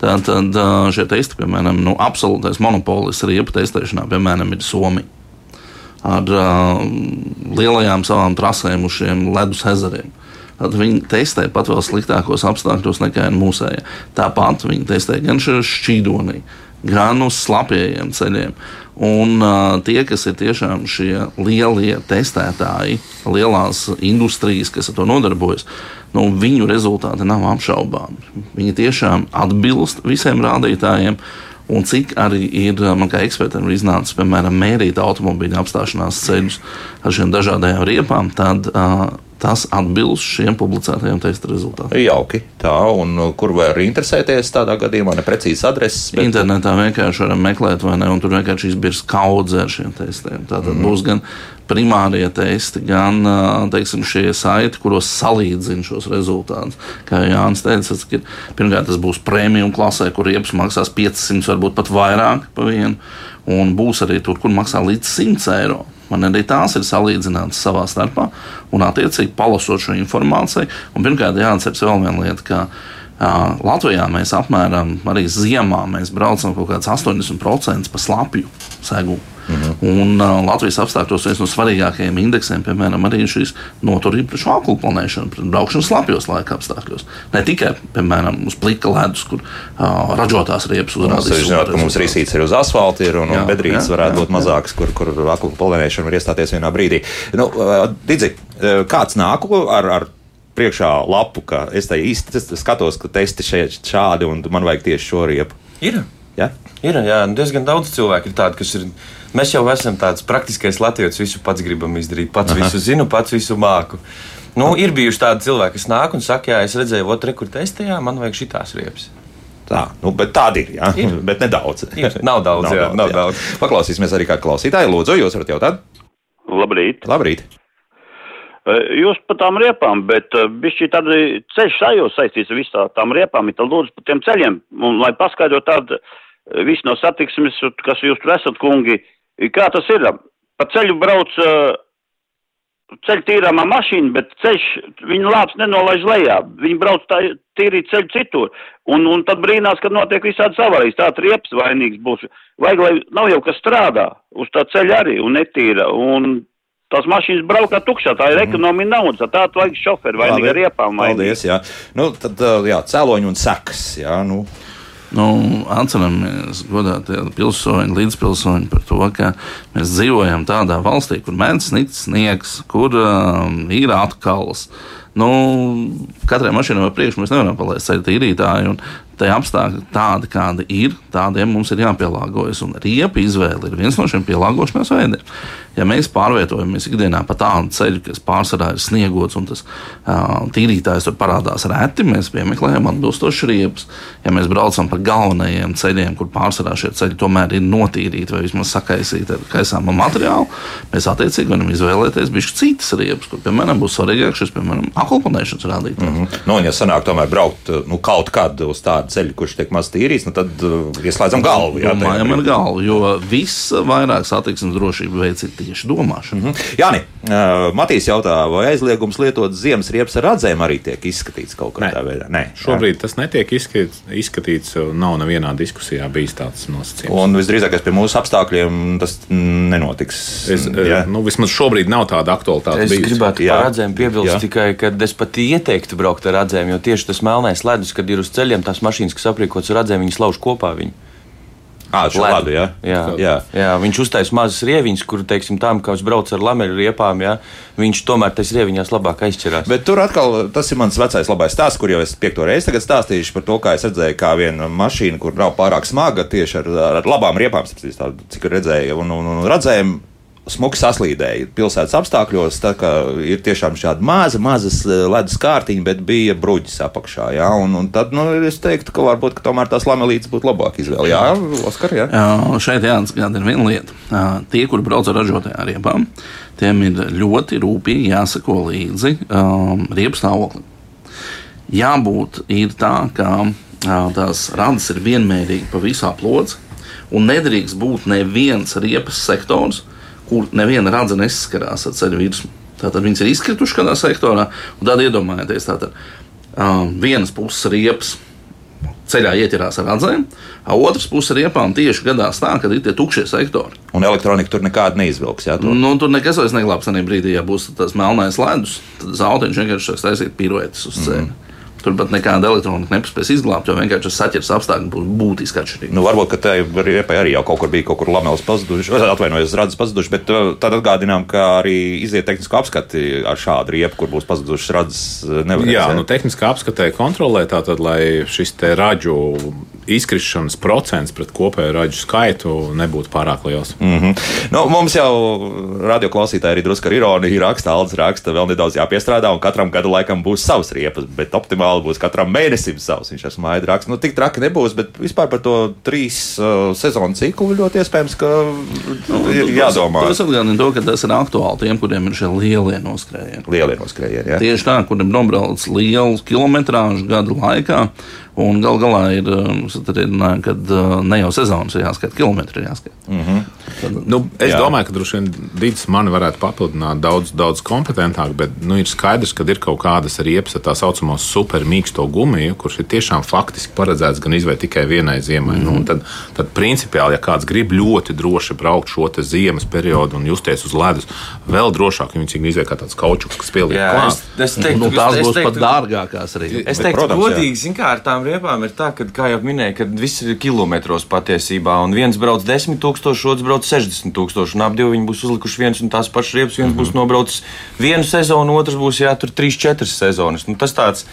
tā tad šie testi, piemēram, nu, absolūtais monopolis riepu testēšanā, piemēram, ir Somija. Ar uh, lielajām savām trasēm uz šiem ledus ezeriem. Tad viņi testē pat vēl sliktākos apstākļos nekā mūsējie. Tāpat viņi testē gan šķīdonī, gan uz slapjiem ceļiem. Un uh, tie, kas ir tiešām šie lielie testētāji, lielās industrijas, kas ar to nodarbojas, nu, viņu rezultāti nav apšaubāmi. Viņi tiešām atbilst visiem rādītājiem. Un cik arī ir man kā ekspertam ir iznācis, piemēram, mērīt automobīļu apstāšanās ceļus ar šiem dažādajām riepām, tad uh, tas atbilst šiem publicētajiem testa rezultātiem. Jauki. Tā, un uh, kur var interesēties tādā gadījumā, ne precīzas adreses. Bet... Internetā vienkārši varam meklēt, vai ne, un tur vienkārši izbirs kaudze ar šiem testiem. Tātad mm. būs gan primārie testi, gan ā, teiksim, šie saiti, kuros salīdzina šos rezultātus. Kā Jānis teica, tas, pirmkārt tas būs premium klasē, kur riepas maksās 500, varbūt pat vairāk par vienu, un būs arī tur, kur maksā līdz 100 eiro. Man arī tās ir salīdzinātas savā starpā, un attiecīgi palasot šo informāciju. Pirmkārt, jāatcerās vēl viena lieta, ka uh, Latvijā mēs apmēram arī ziemā mēs braucam kaut kāds 80% pa slapju segumu. -hmm. Un uh, Latvijas apstākļos viens no svarīgākajiem indeksiem, piemēram, arī šīs noturība pret šādu planēšanu, pret braukšanu slapjos laika apstākļos. Ne tikai, piemēram, uz plika ledus, kur uh, ražotās riepas Mums uzrādīs. ir zināt, ka mums rīsīts ir uz asfalta, ir, un, Jā, un bedrītes jā, varētu jā, būt mazākas, kur, kur aklu polēnēšana var iestāties vienā brīdī. Nu, Didzi, kāds nāk ar, ar priekšā lapu, ka es te īsti skatos, ka testi šeit šādi, un man vajag tieši šo riepu. Ir. Ja? Ir jā, nu, diezgan daudz cilvēku, ir tādi, kas ir. Mēs jau esam tāds praktiskais latviečs, visu pats gribam izdarīt, pats Aha. visu zinu, pats visu māku. Nu, ir bijuši tādi cilvēki, kas nāk un saka, jā, es redzēju, otru rekurtestē, jā, man vajag šitās riepas. Tā, nu, bet tādi ir, jā, Ir. [laughs] bet nedaudz. Ir. Nav daudz, jā, nav daudz. Paklausīsimies arī kā klausītāji. Lūdzu, jūs varat jautāt? Labrīt. Labrīt! Eh, Jūs par tām riepām, bet bišķi tāda ceļš sajūta saistīts ar visām tām riepām, tad lūdzu par tiem ceļiem, un lai paskaidro tādu eh, visu no satiksmes, kas jūs tur esat, kungi, kā tas ir. Pa ceļu brauc ceļu tīrāmā mašīna, bet ceļš, viņa lāps nenolaiž lejā, viņi brauc tā tīrīt ceļu citur, un, un tad brīnās, kad notiek visādas avarijas, tāds riepas vainīgs būs. Vajag, lai nav jau kas strādā uz tā ceļa arī un netīra, un tās mašīnas braukā tukšā, tā ir ekonomija naudas, tā tā vajag šoferi vainīgi ar riepām. Paldies, jā. Nu, tad, jā, cēloņi un sekas, jā, nu. Nu, atceramies, godātie pilsoņi, līdzpilsoņi, par to, ka mēs dzīvojam tādā valstī, kur mēnesis nīc sniegs, kur um, ir atkals. Nu, katrai mašīnai pa priekšu mēs nevaram palaist ceļu tīrītāju. un Tie apstākļi tādi, kādi ir, tādiem mums ir jāpielāgojas. Un riepa izvēle ir viens no šiem pielāgošanās veidiem. Ja mēs pārvietojamies ikdienā pa tādu ceļu, kas pārsvarā ir sniegots un tas uh, tīrītājs tur parādās reti, mēs piemeklējam atbilstoši riepas. Ja mēs braucam pa galvenajiem ceļiem, kur pārsvarā šie ceļi tomēr ir notīrīti vai vismaz sakaisīti ar kaisāmu materiālu, mēs attiecīgi varam izvēlēties bišķi citas riepas, kur, piemēram, būs svarīgāk šis, piemēram, akulpanēšanas rādītājs. Mm -hmm. Nu, un, ja sanāk tomēr braukt nu, kaut kad uz tādu ceļu, kurš tiek maz tīrīts, nu, tad uh, ieslēdzam galvu. Jā, Domājam ar galvu, jo viss vairāk satiksmes drošību veids ir tieši domāšana. Mm -hmm. Jāni, uh, Matīs jautā, vai aizliegums lietot ziemas riepas ar radzēm arī tiek izskatīts kaut Nē. kādā veidā? Nē, Šobrīd tas netiek izskatīts, izskatīts nav nevienā diskusijā bijis tāds nosacījums. Un visdrīzāk pie mūsu apstākļiem tas nenotiks. Es, Jā. nu, vismaz šobrīd nav tāda aktualitāte. Es bijusi. gribētu Jā. par redzējumu piebilst Jā. tikai, ka es pat ieteiktu braukt ar redzējumu, jo tieši tas melnais ledus, kad ir uz ceļiem, tās mašīnas, kas aprīkotas ar redzējumu, viņas lauž kopā. Viņu. À, ladu, jā. Jā, Jā. jā, viņš uztaisīja mazas rieviņas, kur, teiksim, tam, kā uz brauc ar lameļu riepām, jā, viņš tomēr tas rieviņās labāk aizķerās. Bet tur atkal tas ir mans vecais labais stāsts, kur jau es piekto reizi stāstīšu par to, kā es redzēju, kā viena mašīna, kur nav pārāk smaga, tieši ar, ar labām riepām, starp citu, tā, cik redzēju, un, un, un redzējumu smuki saslīdēja pilsētas apstākļos. Tā kā ir tiešām šāda maza, mazas ledus kārtiņa, bet bija bruģis apakšā. Jā, un, un tad nu, es teiktu, ka varbūt ka tomēr tās lamelītes būtu labāk izvēle. Jā, Oskar, jā. jā šeit jāatgādina viena lieta. Tie, kuri brauc ar ražotajām riepām, tiem ir ļoti rūpīgi jāsako līdzi um, riepas stāvoklim. Jābūt ir tā, ka uh, tās radas ir vienmērīgi pa visā plodzi, un nedrīkst būt neviens riepas sektors, kur neviena radze nesaskarās ar ceļu virsmu. Tātad viņas ir izkritušas kādā sektorā, un tad iedomājieties, tātad um, vienas puses riepas ceļā ieķerās ar radzēm, a otrs puses riepām tieši gadās tā, kad ir tie tukšie sektori. Un elektronika tur nekāda neizvilks. Jā, tur. Nu, tur nekas vairs neglābs tajā brīdī, ja būs tas melnais ledus, tad zautiņš vienkārši sāks taisīt piruetes uz ceļa. Mm. Tur pat nekāda elektronika nepaspēs izglābt, jo vienkārši saķers apstākļi būs būtiski atšķirīgi. Nu, varbūt, ka tā riepai arī jau kaut kur bija, kaut kur lamelis pazuduši, atvainojos, radzes pazuduši, bet uh, tad atgādinām, ka arī iziet tehnisko apskati ar šādu riepu, kur būs pazudušas radzes uh, nevar. Jā, nu, tehniskā apskatē kontrolē tātad, lai šis te raģu izkrišanas procents pret kopējo raģu skaitu nebūtu pārāk liels. Mm -hmm. nu, mums jau radioklausītāji arī drusku ar ironiju raksta, Aldis raksta, vēl nedaudz jāpiestrādā, un katram gadu laikam būs savs riepas, bet optimāli būs katram mēnesim savs. Viņš ar smaidu raksta. Nu, tik traki nebūs, bet vispār par to trīs uh, sezonu ciklu ļoti iespējams, ka nu, ir jādomā. Tas atgādina to, ka tas ir aktuāli tiem, kuriem ir šie lielie noskrējieni. Lielie noskrējieni, jā. Tieši tā, kuriem nobrauc lielu kilometrāžu gadu laikā. Un gal galā ir um, ka uh, ne jau sezonas ir jāskata, kilometri ir jāskata. Mm -hmm. Nu, es jā. domāju, ka droši vien Dīts mani varētu papildināt daudz, daudz kompetentāk, bet nu, ir skaidrs, ka ir kaut kādas riepas ar tā saucamo supermīksto gumiju, kurš ir tiešām faktiski paredzēts gan izvēlēt tikai vienai ziemai. Mm -hmm. nu, mhm. tad, tad, principiāli, ja kāds grib ļoti droši braukt šo ziemas periodu un justies uz ledus, vēl drošāk, ja viņš izvēlēt kā tāds kaučuks, kas pieliek klāt. Es, es teiktu, nu, tās būs teiktu, pat dārgākās arī. Es teiktu, protams, godīgi, kā ar tām riepām ir tā, ka, kā jau minēju, ka viss ir kilometros patiesībā. Un viens brauc 10 tūkstoši, otrs brauc 60 tūkstoši. Un divi viņi būs uzlikuši viens un tās pašas riepas. Viens mm -hmm. būs nobraucis vienu sezonu, otrs būs jātur 3-4 sezonas. Nu, tas tāds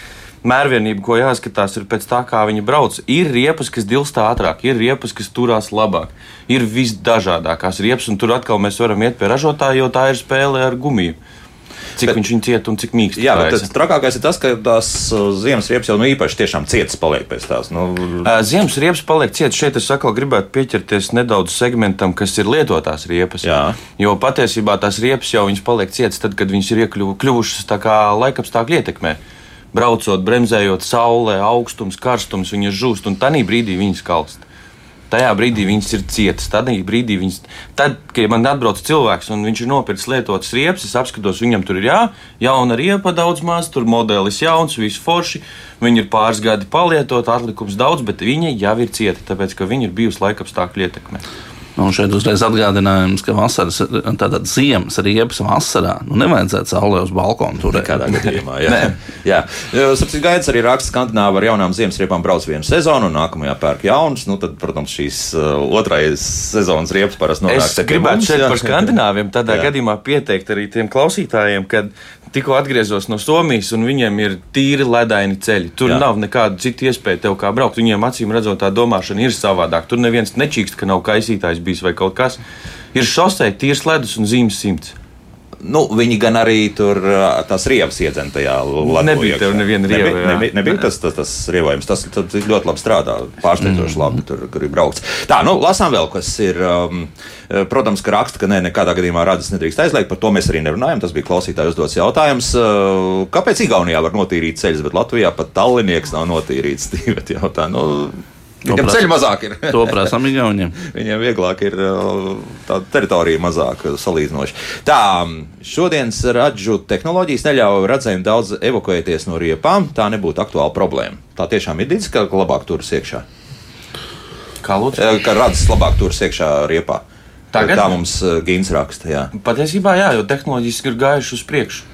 mērvienība, ko jāskatās, ir pēc tā, kā viņi brauc. Ir riepas, kas dilst ātrāk, ir riepas, kas turās labāk. Ir visdažādākās riepas, un tur atkal mēs varam iet pie ražotāja, jo tā ir spēle ar gumiju cik bet, viņš ir ciets un cik mīksts. Jā, bet tas trakākais ir tas, ka tās uh, ziemas riepas jau nu īpaši tiešām cietas paliek pēc tās. Nu... Uh, ziemas riepas paliek cietas. Šeit es atkal gribētu pieķerties nedaudz segmentam, kas ir lietotās riepas. Jā. Jo patiesībā tās riepas jau paliek cietas tad, kad viņas ir iekļuvušas laikapstākļu ietekmē braucot, bremzējot, saulē, augstums, karstums, viņas žūst, un tajā brīdī viņas kalst tajā brīdī viņas ir cietas. Tad, viņas, tad kad man atbrauc cilvēks un viņš ir nopircis lietotas riepas, es apskatos, viņam tur ir jā, jauna riepa daudz maz, tur modelis jauns, viss forši. Viņi ir pāris gadi palietot, atlikums daudz, bet viņi jau ir cieti, tāpēc ka viņi ir bijusi laikapstākļu ietekmē. Un šeit uzreiz atgādinājums, ka vasaras, tātad ziemas riepas vasarā, nu nevajadzētu saulē uz balkonu turēt. Kādā gadījumā, jā. jā. Sapratu, gaidās arī raksts Skandināvā ar jaunām ziemas riepām brauc vienu sezonu, un nākamajā pērk jaunas. Nu, tad, protams, šīs uh, otrais sezonas riepas parasti nonāk. Es gribētu šeit jā. par Skandināviem tādā jā. gadījumā pieteikt arī tiem klausītājiem, ka tikko atgriezos no Somijas, un viņiem ir tīri ledaini ceļi. Tur Jā. nav nekāda cita iespēja tev kā braukt. Viņiem acīm redzot, tā domāšana ir savādāk. Tur neviens nečīkst, ka nav kaisītājs bijis vai kaut kas. Ir šosei, tīrs ledus un zīmes simts. Nu, viņi gan arī tur tās rievas iedzen tajā Latvijā. Nebija tev neviena rieva. Nebija, nebija, nebija tas, tas, tas rievojums. Tas, tas ļoti labi strādā. Pārsteidzoši mm. labi tur, kur ir braukts. Tā, nu, lasām vēl, kas ir. Um, protams, ka raksta, ka nē, ne, nekādā gadījumā radzes nedrīkst aizliegt. Par to mēs arī nerunājam. Tas bija klausītāju uzdots jautājums. Kāpēc Igaunijā var notīrīt ceļus, bet Latvijā pat Tallinnieks nav notīrīts? [laughs] Tīvet jautā. Nu, Viņam ceļš mazāk ir. [laughs] to prasām Igauniem. Viņiem vieglāk ir uh, tā teritorija mazāk salīdzinoši. Tā, šodienas radžu tehnoloģijas neļauj redzējumam daudz evakuēties no riepām. Tā nebūtu aktuāla problēma. Tā tiešām ir dicis, ka labāk turas iekšā. Kā lūdzu? Eh, ka radzes labāk turas iekšā riepā. Tagad? Tā mums uh, Gīns raksta. Jā. Patiesībā jā, jo tehnoloģijas ir gājušas uz priekšu.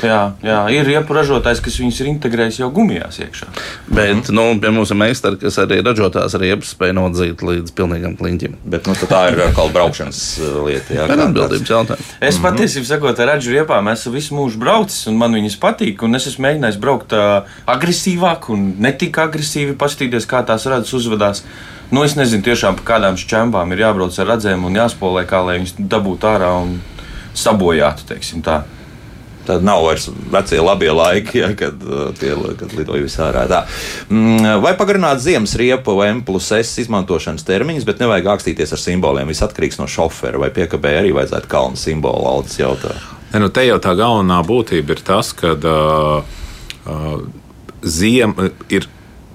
Jā, jā, ir riepu ražotājs, kas viņus ir integrējis jau gumijās iekšā. Bet, mm. nu, pie mums ir meistari, kas arī ražotās riepas spēj nodzīt līdz pilnīgam kliņķim. Bet, nu, tā ir atkal braukšanas uh, lieta. Jā, tā ir atbildības jautājums. Es -hmm. patiesībā sakot, ar ražu riepām esmu visu mūžu braucis, un man viņas patīk, un es esmu mēģinājis braukt uh, agresīvāk un ne tik agresīvi, paskatīties, kā tās redzes uzvedās. Nu, es nezinu, tiešām par kādām šķembām ir jābrauc ar redzēm un jāspolē, kā lai viņas dabūtu ārā un sabojātu, teiksim tā. Tad nav vairs vecie labie laiki, ja, kad, uh, tie, kad lidoja visā ārā. Mm, vai pagarināt ziemas riepu vai M plus S izmantošanas termiņus, bet nevajag ākstīties ar simboliem. Viss atkarīgs no šofera vai piekabē arī vajadzētu kalnu simbolu audas jautāt. Ne, nu te jau tā galvenā būtība ir tas, ka uh, uh, ziema ir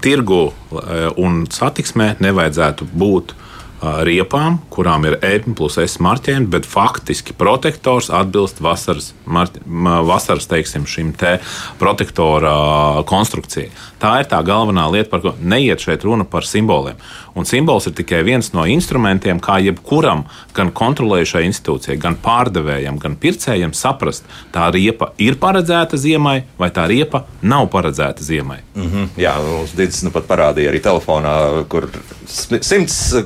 tirgu uh, un satiksmē nevajadzētu būt uh, riepām, kurām ir E plus S marķējumi, bet faktiski protektors atbilst vasaras, marķi, vasaras teiksim, šim te protektora konstrukcijai. Tā ir tā galvenā lieta, par ko neiet šeit runa par simboliem. Un simbols ir tikai viens no instrumentiem, kā jebkuram, gan kontrolējušai institūcijai, gan pārdevējam, gan pircējam saprast, tā riepa ir paredzēta ziemai vai tā riepa nav paredzēta ziemai. Mm -hmm. Jā, mums Digis nu pat parādīja arī telefonā, kur 100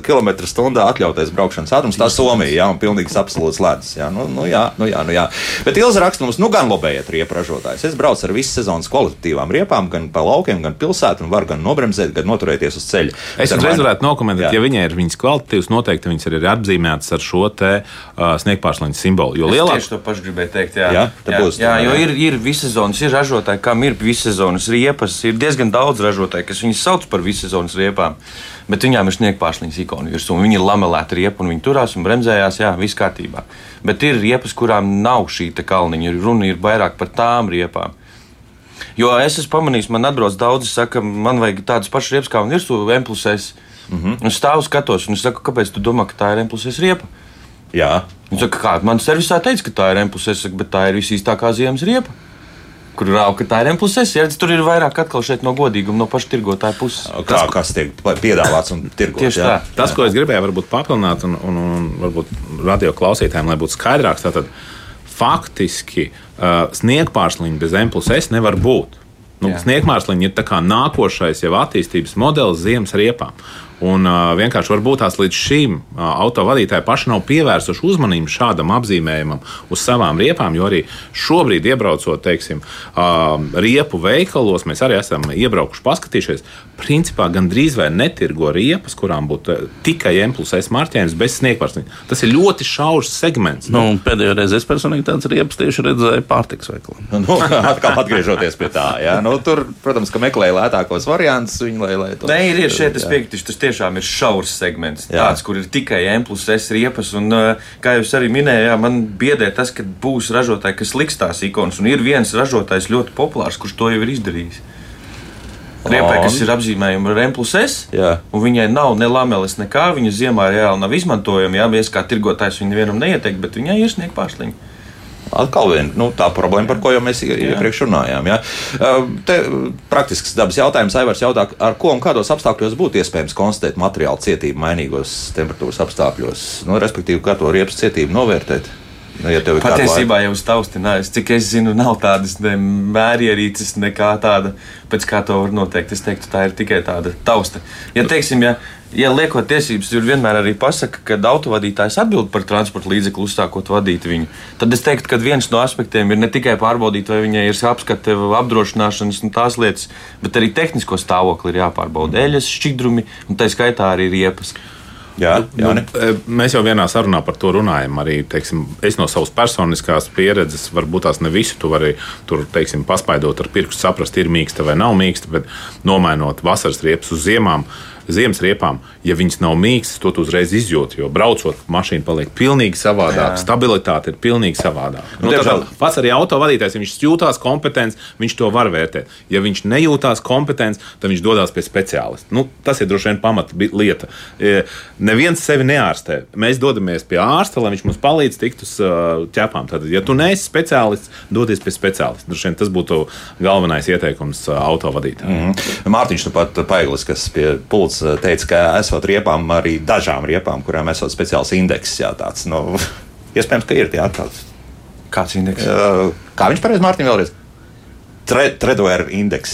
km/h atļautais braukšanas ātrums. Tā Somija, jā, un pilnīgs absolūts ledus. Jā, nu, nu, jā, nu, jā, nu, jā. Bet Ilza raksta mums, nu gan lobējiet riepu ražotājs. Es braucu ar visu sezonas kvalitatīvām riepām, gan pa laukiem, gan pilsētu, un varu gan nobremzēt, gan noturēties uz ceļa. Es uzreiz varētu nokomentēt, jā. ja viņai ir viņas kvalitatīvas, noteikti viņas ir arī apzīmētas ar šo te uh, sniegpārslēņu simbolu. Jo lielāk... tieši to pašu gribēju teikt. Jā, jā, jā, būs, jā jo ir, ir vissezonas, ir ražotāji, kam ir vissezonas riepas. Ir diezgan daudz ražotāju, kas viņus sauc par vissezonas riepām bet viņām ir sniegpārslīņas ikona virsū. Viņi ir lamelēti riepa un viņi turās un bremzējās, jā, viss kārtībā. Bet ir riepas, kurām nav šī kalniņa. Runa ir vairāk par tām riepām. Jo es esmu pamanījis, man atbrauc daudzi, saka, man vajag tādas pašas riepas kā virsū, M plus S. Mm -hmm. Es stāvu skatos, un es saku, kāpēc tu domā, ka tā ir M plus S riepa? Jā. Viņš saka, kā man servisā teica, ka tā ir M plus S, bet tā ir visīstākā ziemas riepa kur rauka tā ir M plus S. Ja, tur ir vairāk atkal šeit no godīguma, no paša tirgotāja puses. Kā, tas, kas tiek piedāvāts un tirgots. Tieši tā. Jā. Tas, ko es gribēju varbūt papildināt, un, un, un varbūt radio klausītājiem, lai būtu skaidrāks, tātad faktiski uh, sniegpārsliņa bez M plus S nevar būt. Nu, Sniegmārsliņa ir nākošais jau attīstības modelis ziemas riepām. Un uh, vienkārši varbūt tās līdz šim uh, autovadītāji paši nav pievērsuši uzmanību šādam apzīmējumam uz savām riepām, jo arī šobrīd, iebraucot, teiksim, uh, riepu veikalos, mēs arī esam iebraukuši, paskatījušies. Principā gandrīz vai netirgo riepas, kurām būtu tikai M plus S marķējums bez sniegpārsniņa. Tas ir ļoti šaurs segments. Nu, pēdējo reizi es personīgi tādas riepas tieši redzēju pārtiks veikalā. Nu, atkal atgriežoties pie tā, jā. Nu, tur, protams, ka meklēja lētākos variantus. Viņi, lai, lai to, Nē, ir, ir šeit, es piekritīšu, tas tiešām ir šaurs segments. Jā. Tāds, kur ir tikai M plus S riepas. Un, kā jūs arī minējāt, man biedē tas, ka būs ražotāji, kas liks tās ikonas. Un ir viens ražotājs ļoti populārs, kurš to jau ir izdarījis. Riepai, kas ir apzīmējama ar M plus S, jā. un viņai nav ne lameles, nekā. Viņa ziemā reāli nav izmantojama. Jā, mēs kā tirgotājs viņu nevienam neieteikt, bet viņai ir sniegt pārsliņu. Atkal viena nu, tā problēma, par ko jau mēs iepriekš runājām. Ja? Te praktisks dabas jautājums, Aivars jautā, ar ko un kādos apstākļos būtu iespējams konstatēt materiālu cietību mainīgos temperatūras apstākļos, nu, respektīvi, kā to riepas cietību novērtēt. Nu, ja Patiesībā jau uz tausti, cik es zinu, nav tādas ne mērierīces, nekā tāda, pēc kā to var noteikt. Es teiktu, tā ir tikai tāda tausta. Ja, teiksim, ja ja liekot tiesības, tur vienmēr arī pasaka, ka autovadītājs atbild par transporta līdzekli uzsākot vadīt viņu. Tad es teiktu, ka viens no aspektiem ir ne tikai pārbaudīt, vai viņai ir apskate, apdrošināšanas un tās lietas, bet arī tehnisko stāvokli ir jāpārbauda. Eļas, šķidrumi un tā skaitā arī riepas. Jā, jā, nu, e, mēs jau vienā sarunā par to runājam. Arī teiksim, es no savas personiskās pieredzes, varbūt tās ne visu tu vari tur teiksim, paspaidot ar pirkstu, saprast, ir mīksta vai nav mīksta, bet nomainot vasaras riepas uz ziemām ziemas riepām, ja viņas nav mīkstas, to uzreiz izjūt. Jo braucot, mašīna paliek pilnīgi savādāka, stabilitāte ir pilnīgi savādāka. Nu, nu, pats arī autovadītājs, ja viņš jūtās kompetents, viņš to var vērtēt. Ja viņš nejūtās kompetents, tad viņš dodas pie speciālista. Nu, tas ir droši vien pamata lieta. E, neviens sevi neārstē. Mēs dodamies pie ārsta, lai viņš mums palīdz tikt uz uh, ķepām. Tad, ja tu neesi speciālists, dodies pie speciālista. Droši vien tas būtu galvenais ieteikums uh, autovadītājiem. Mm -hmm. Mārtiņš, nu pat Paiglis, kas pie pults Eh, teica, ka esot riepām, arī dažām riepām, kurām esot speciāls indeks, jā, tāds, nu, [laughs] iespējams, ka ir jā, tāds. Kāds indeks? Eh, kā viņš pareizi, Mārtiņ, vēlreiz? Tredvēra indeks.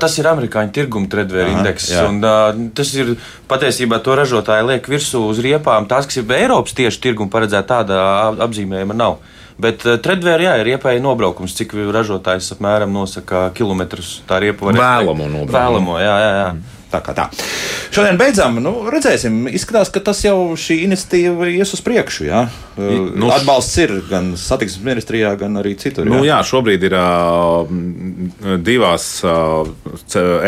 Tas ir amerikāņu tirguma tredvēra indeks. Un, uh, tas ir patiesībā to ražotāji liek virsū uz riepām. Tās, kas ir Eiropas tieši tirguma paredzēta, tāda apzīmējuma nav. Bet uh, tredvēra, jā, ir iepēja nobraukums, cik ražotājs apmēram nosaka kilometrus tā riepa var Vēlamo nobraukumu. Vēlamo, jā, jā. jā. Mm. Tā kā tā. Šodien beidzam. Nu, redzēsim, izskatās, ka tas jau šī iniciatīva ies uz priekšu. Jā. Nu, Atbalsts ir gan satiksmes ministrijā, gan arī citur. Jā, nu, jā šobrīd ir uh, divās uh,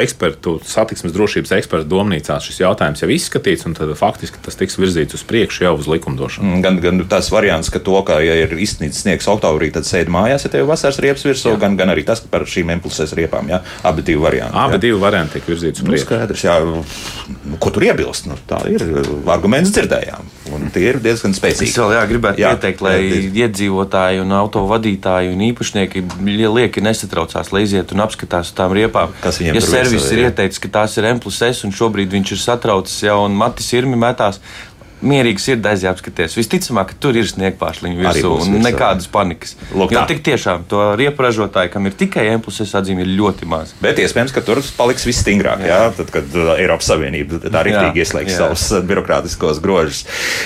ekspertu, satiksmes drošības ekspertu domnīcās šis jautājums jau izskatīts, un tad faktiski tas tiks virzīts uz priekšu jau uz likumdošanu. Mm, gan, gan tas variants, ka to, ka, ja ir izsnīts sniegs oktobrī, tad sēdi mājās, ja tev vasaras riepas virsū, gan, gan arī tas par šīm impulsēs riepām. Jā. Abi divi varianti. Abi jā. divi varianti tiek virzīti uz nu, priekšu. Nu, skaidrs, jā. Nu, ko tur iebilst? Nu, tā ir arguments dzirdējām. Tie ir diezgan spēcīgi. Es vēl jā, gribētu jā, ieteikt, lai jā, iedzīvotāji un autovadītāji un īpašnieki lieki nesatraucās, lai iziet un apskatās tām riepām. Kas viņiem ja servis ir ieteicis, ka tās ir M plus S un šobrīd viņš ir satraucis jau un Matis Irmi metās, mierīgi sirdi aiziet apskaties. Visticamāk, ka tur ir sniegpāršliņa virsū un virsū. nekādas panikas. Lūk, jo tik tiešām to riepu ražotāju, kam ir tikai impulses atzīme, ir ļoti maz. Bet iespējams, ka tur paliks viss stingrāk, jā. Jā, tad, kad uh, Eiropas Savienība tā rīktīgi ieslēgs savus uh, birokrātiskos grožus.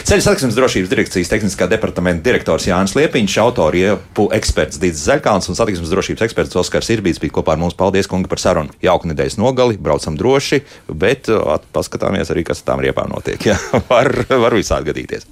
Ceļu satiksmes drošības direkcijas tehniskā departamenta direktors Jānis Liepiņš, autoriepu eksperts Dīdz Zaļkāns un satiksmes drošības eksperts Oskars Irbīts bija kopā ar mums. Paldies, kungi, par sarunu. Jauka nedēļas nogali, braucam droši, bet uh, paskatāmies arī, kas tām riepām notiek. [laughs] Jā, var, var visādi gadīties.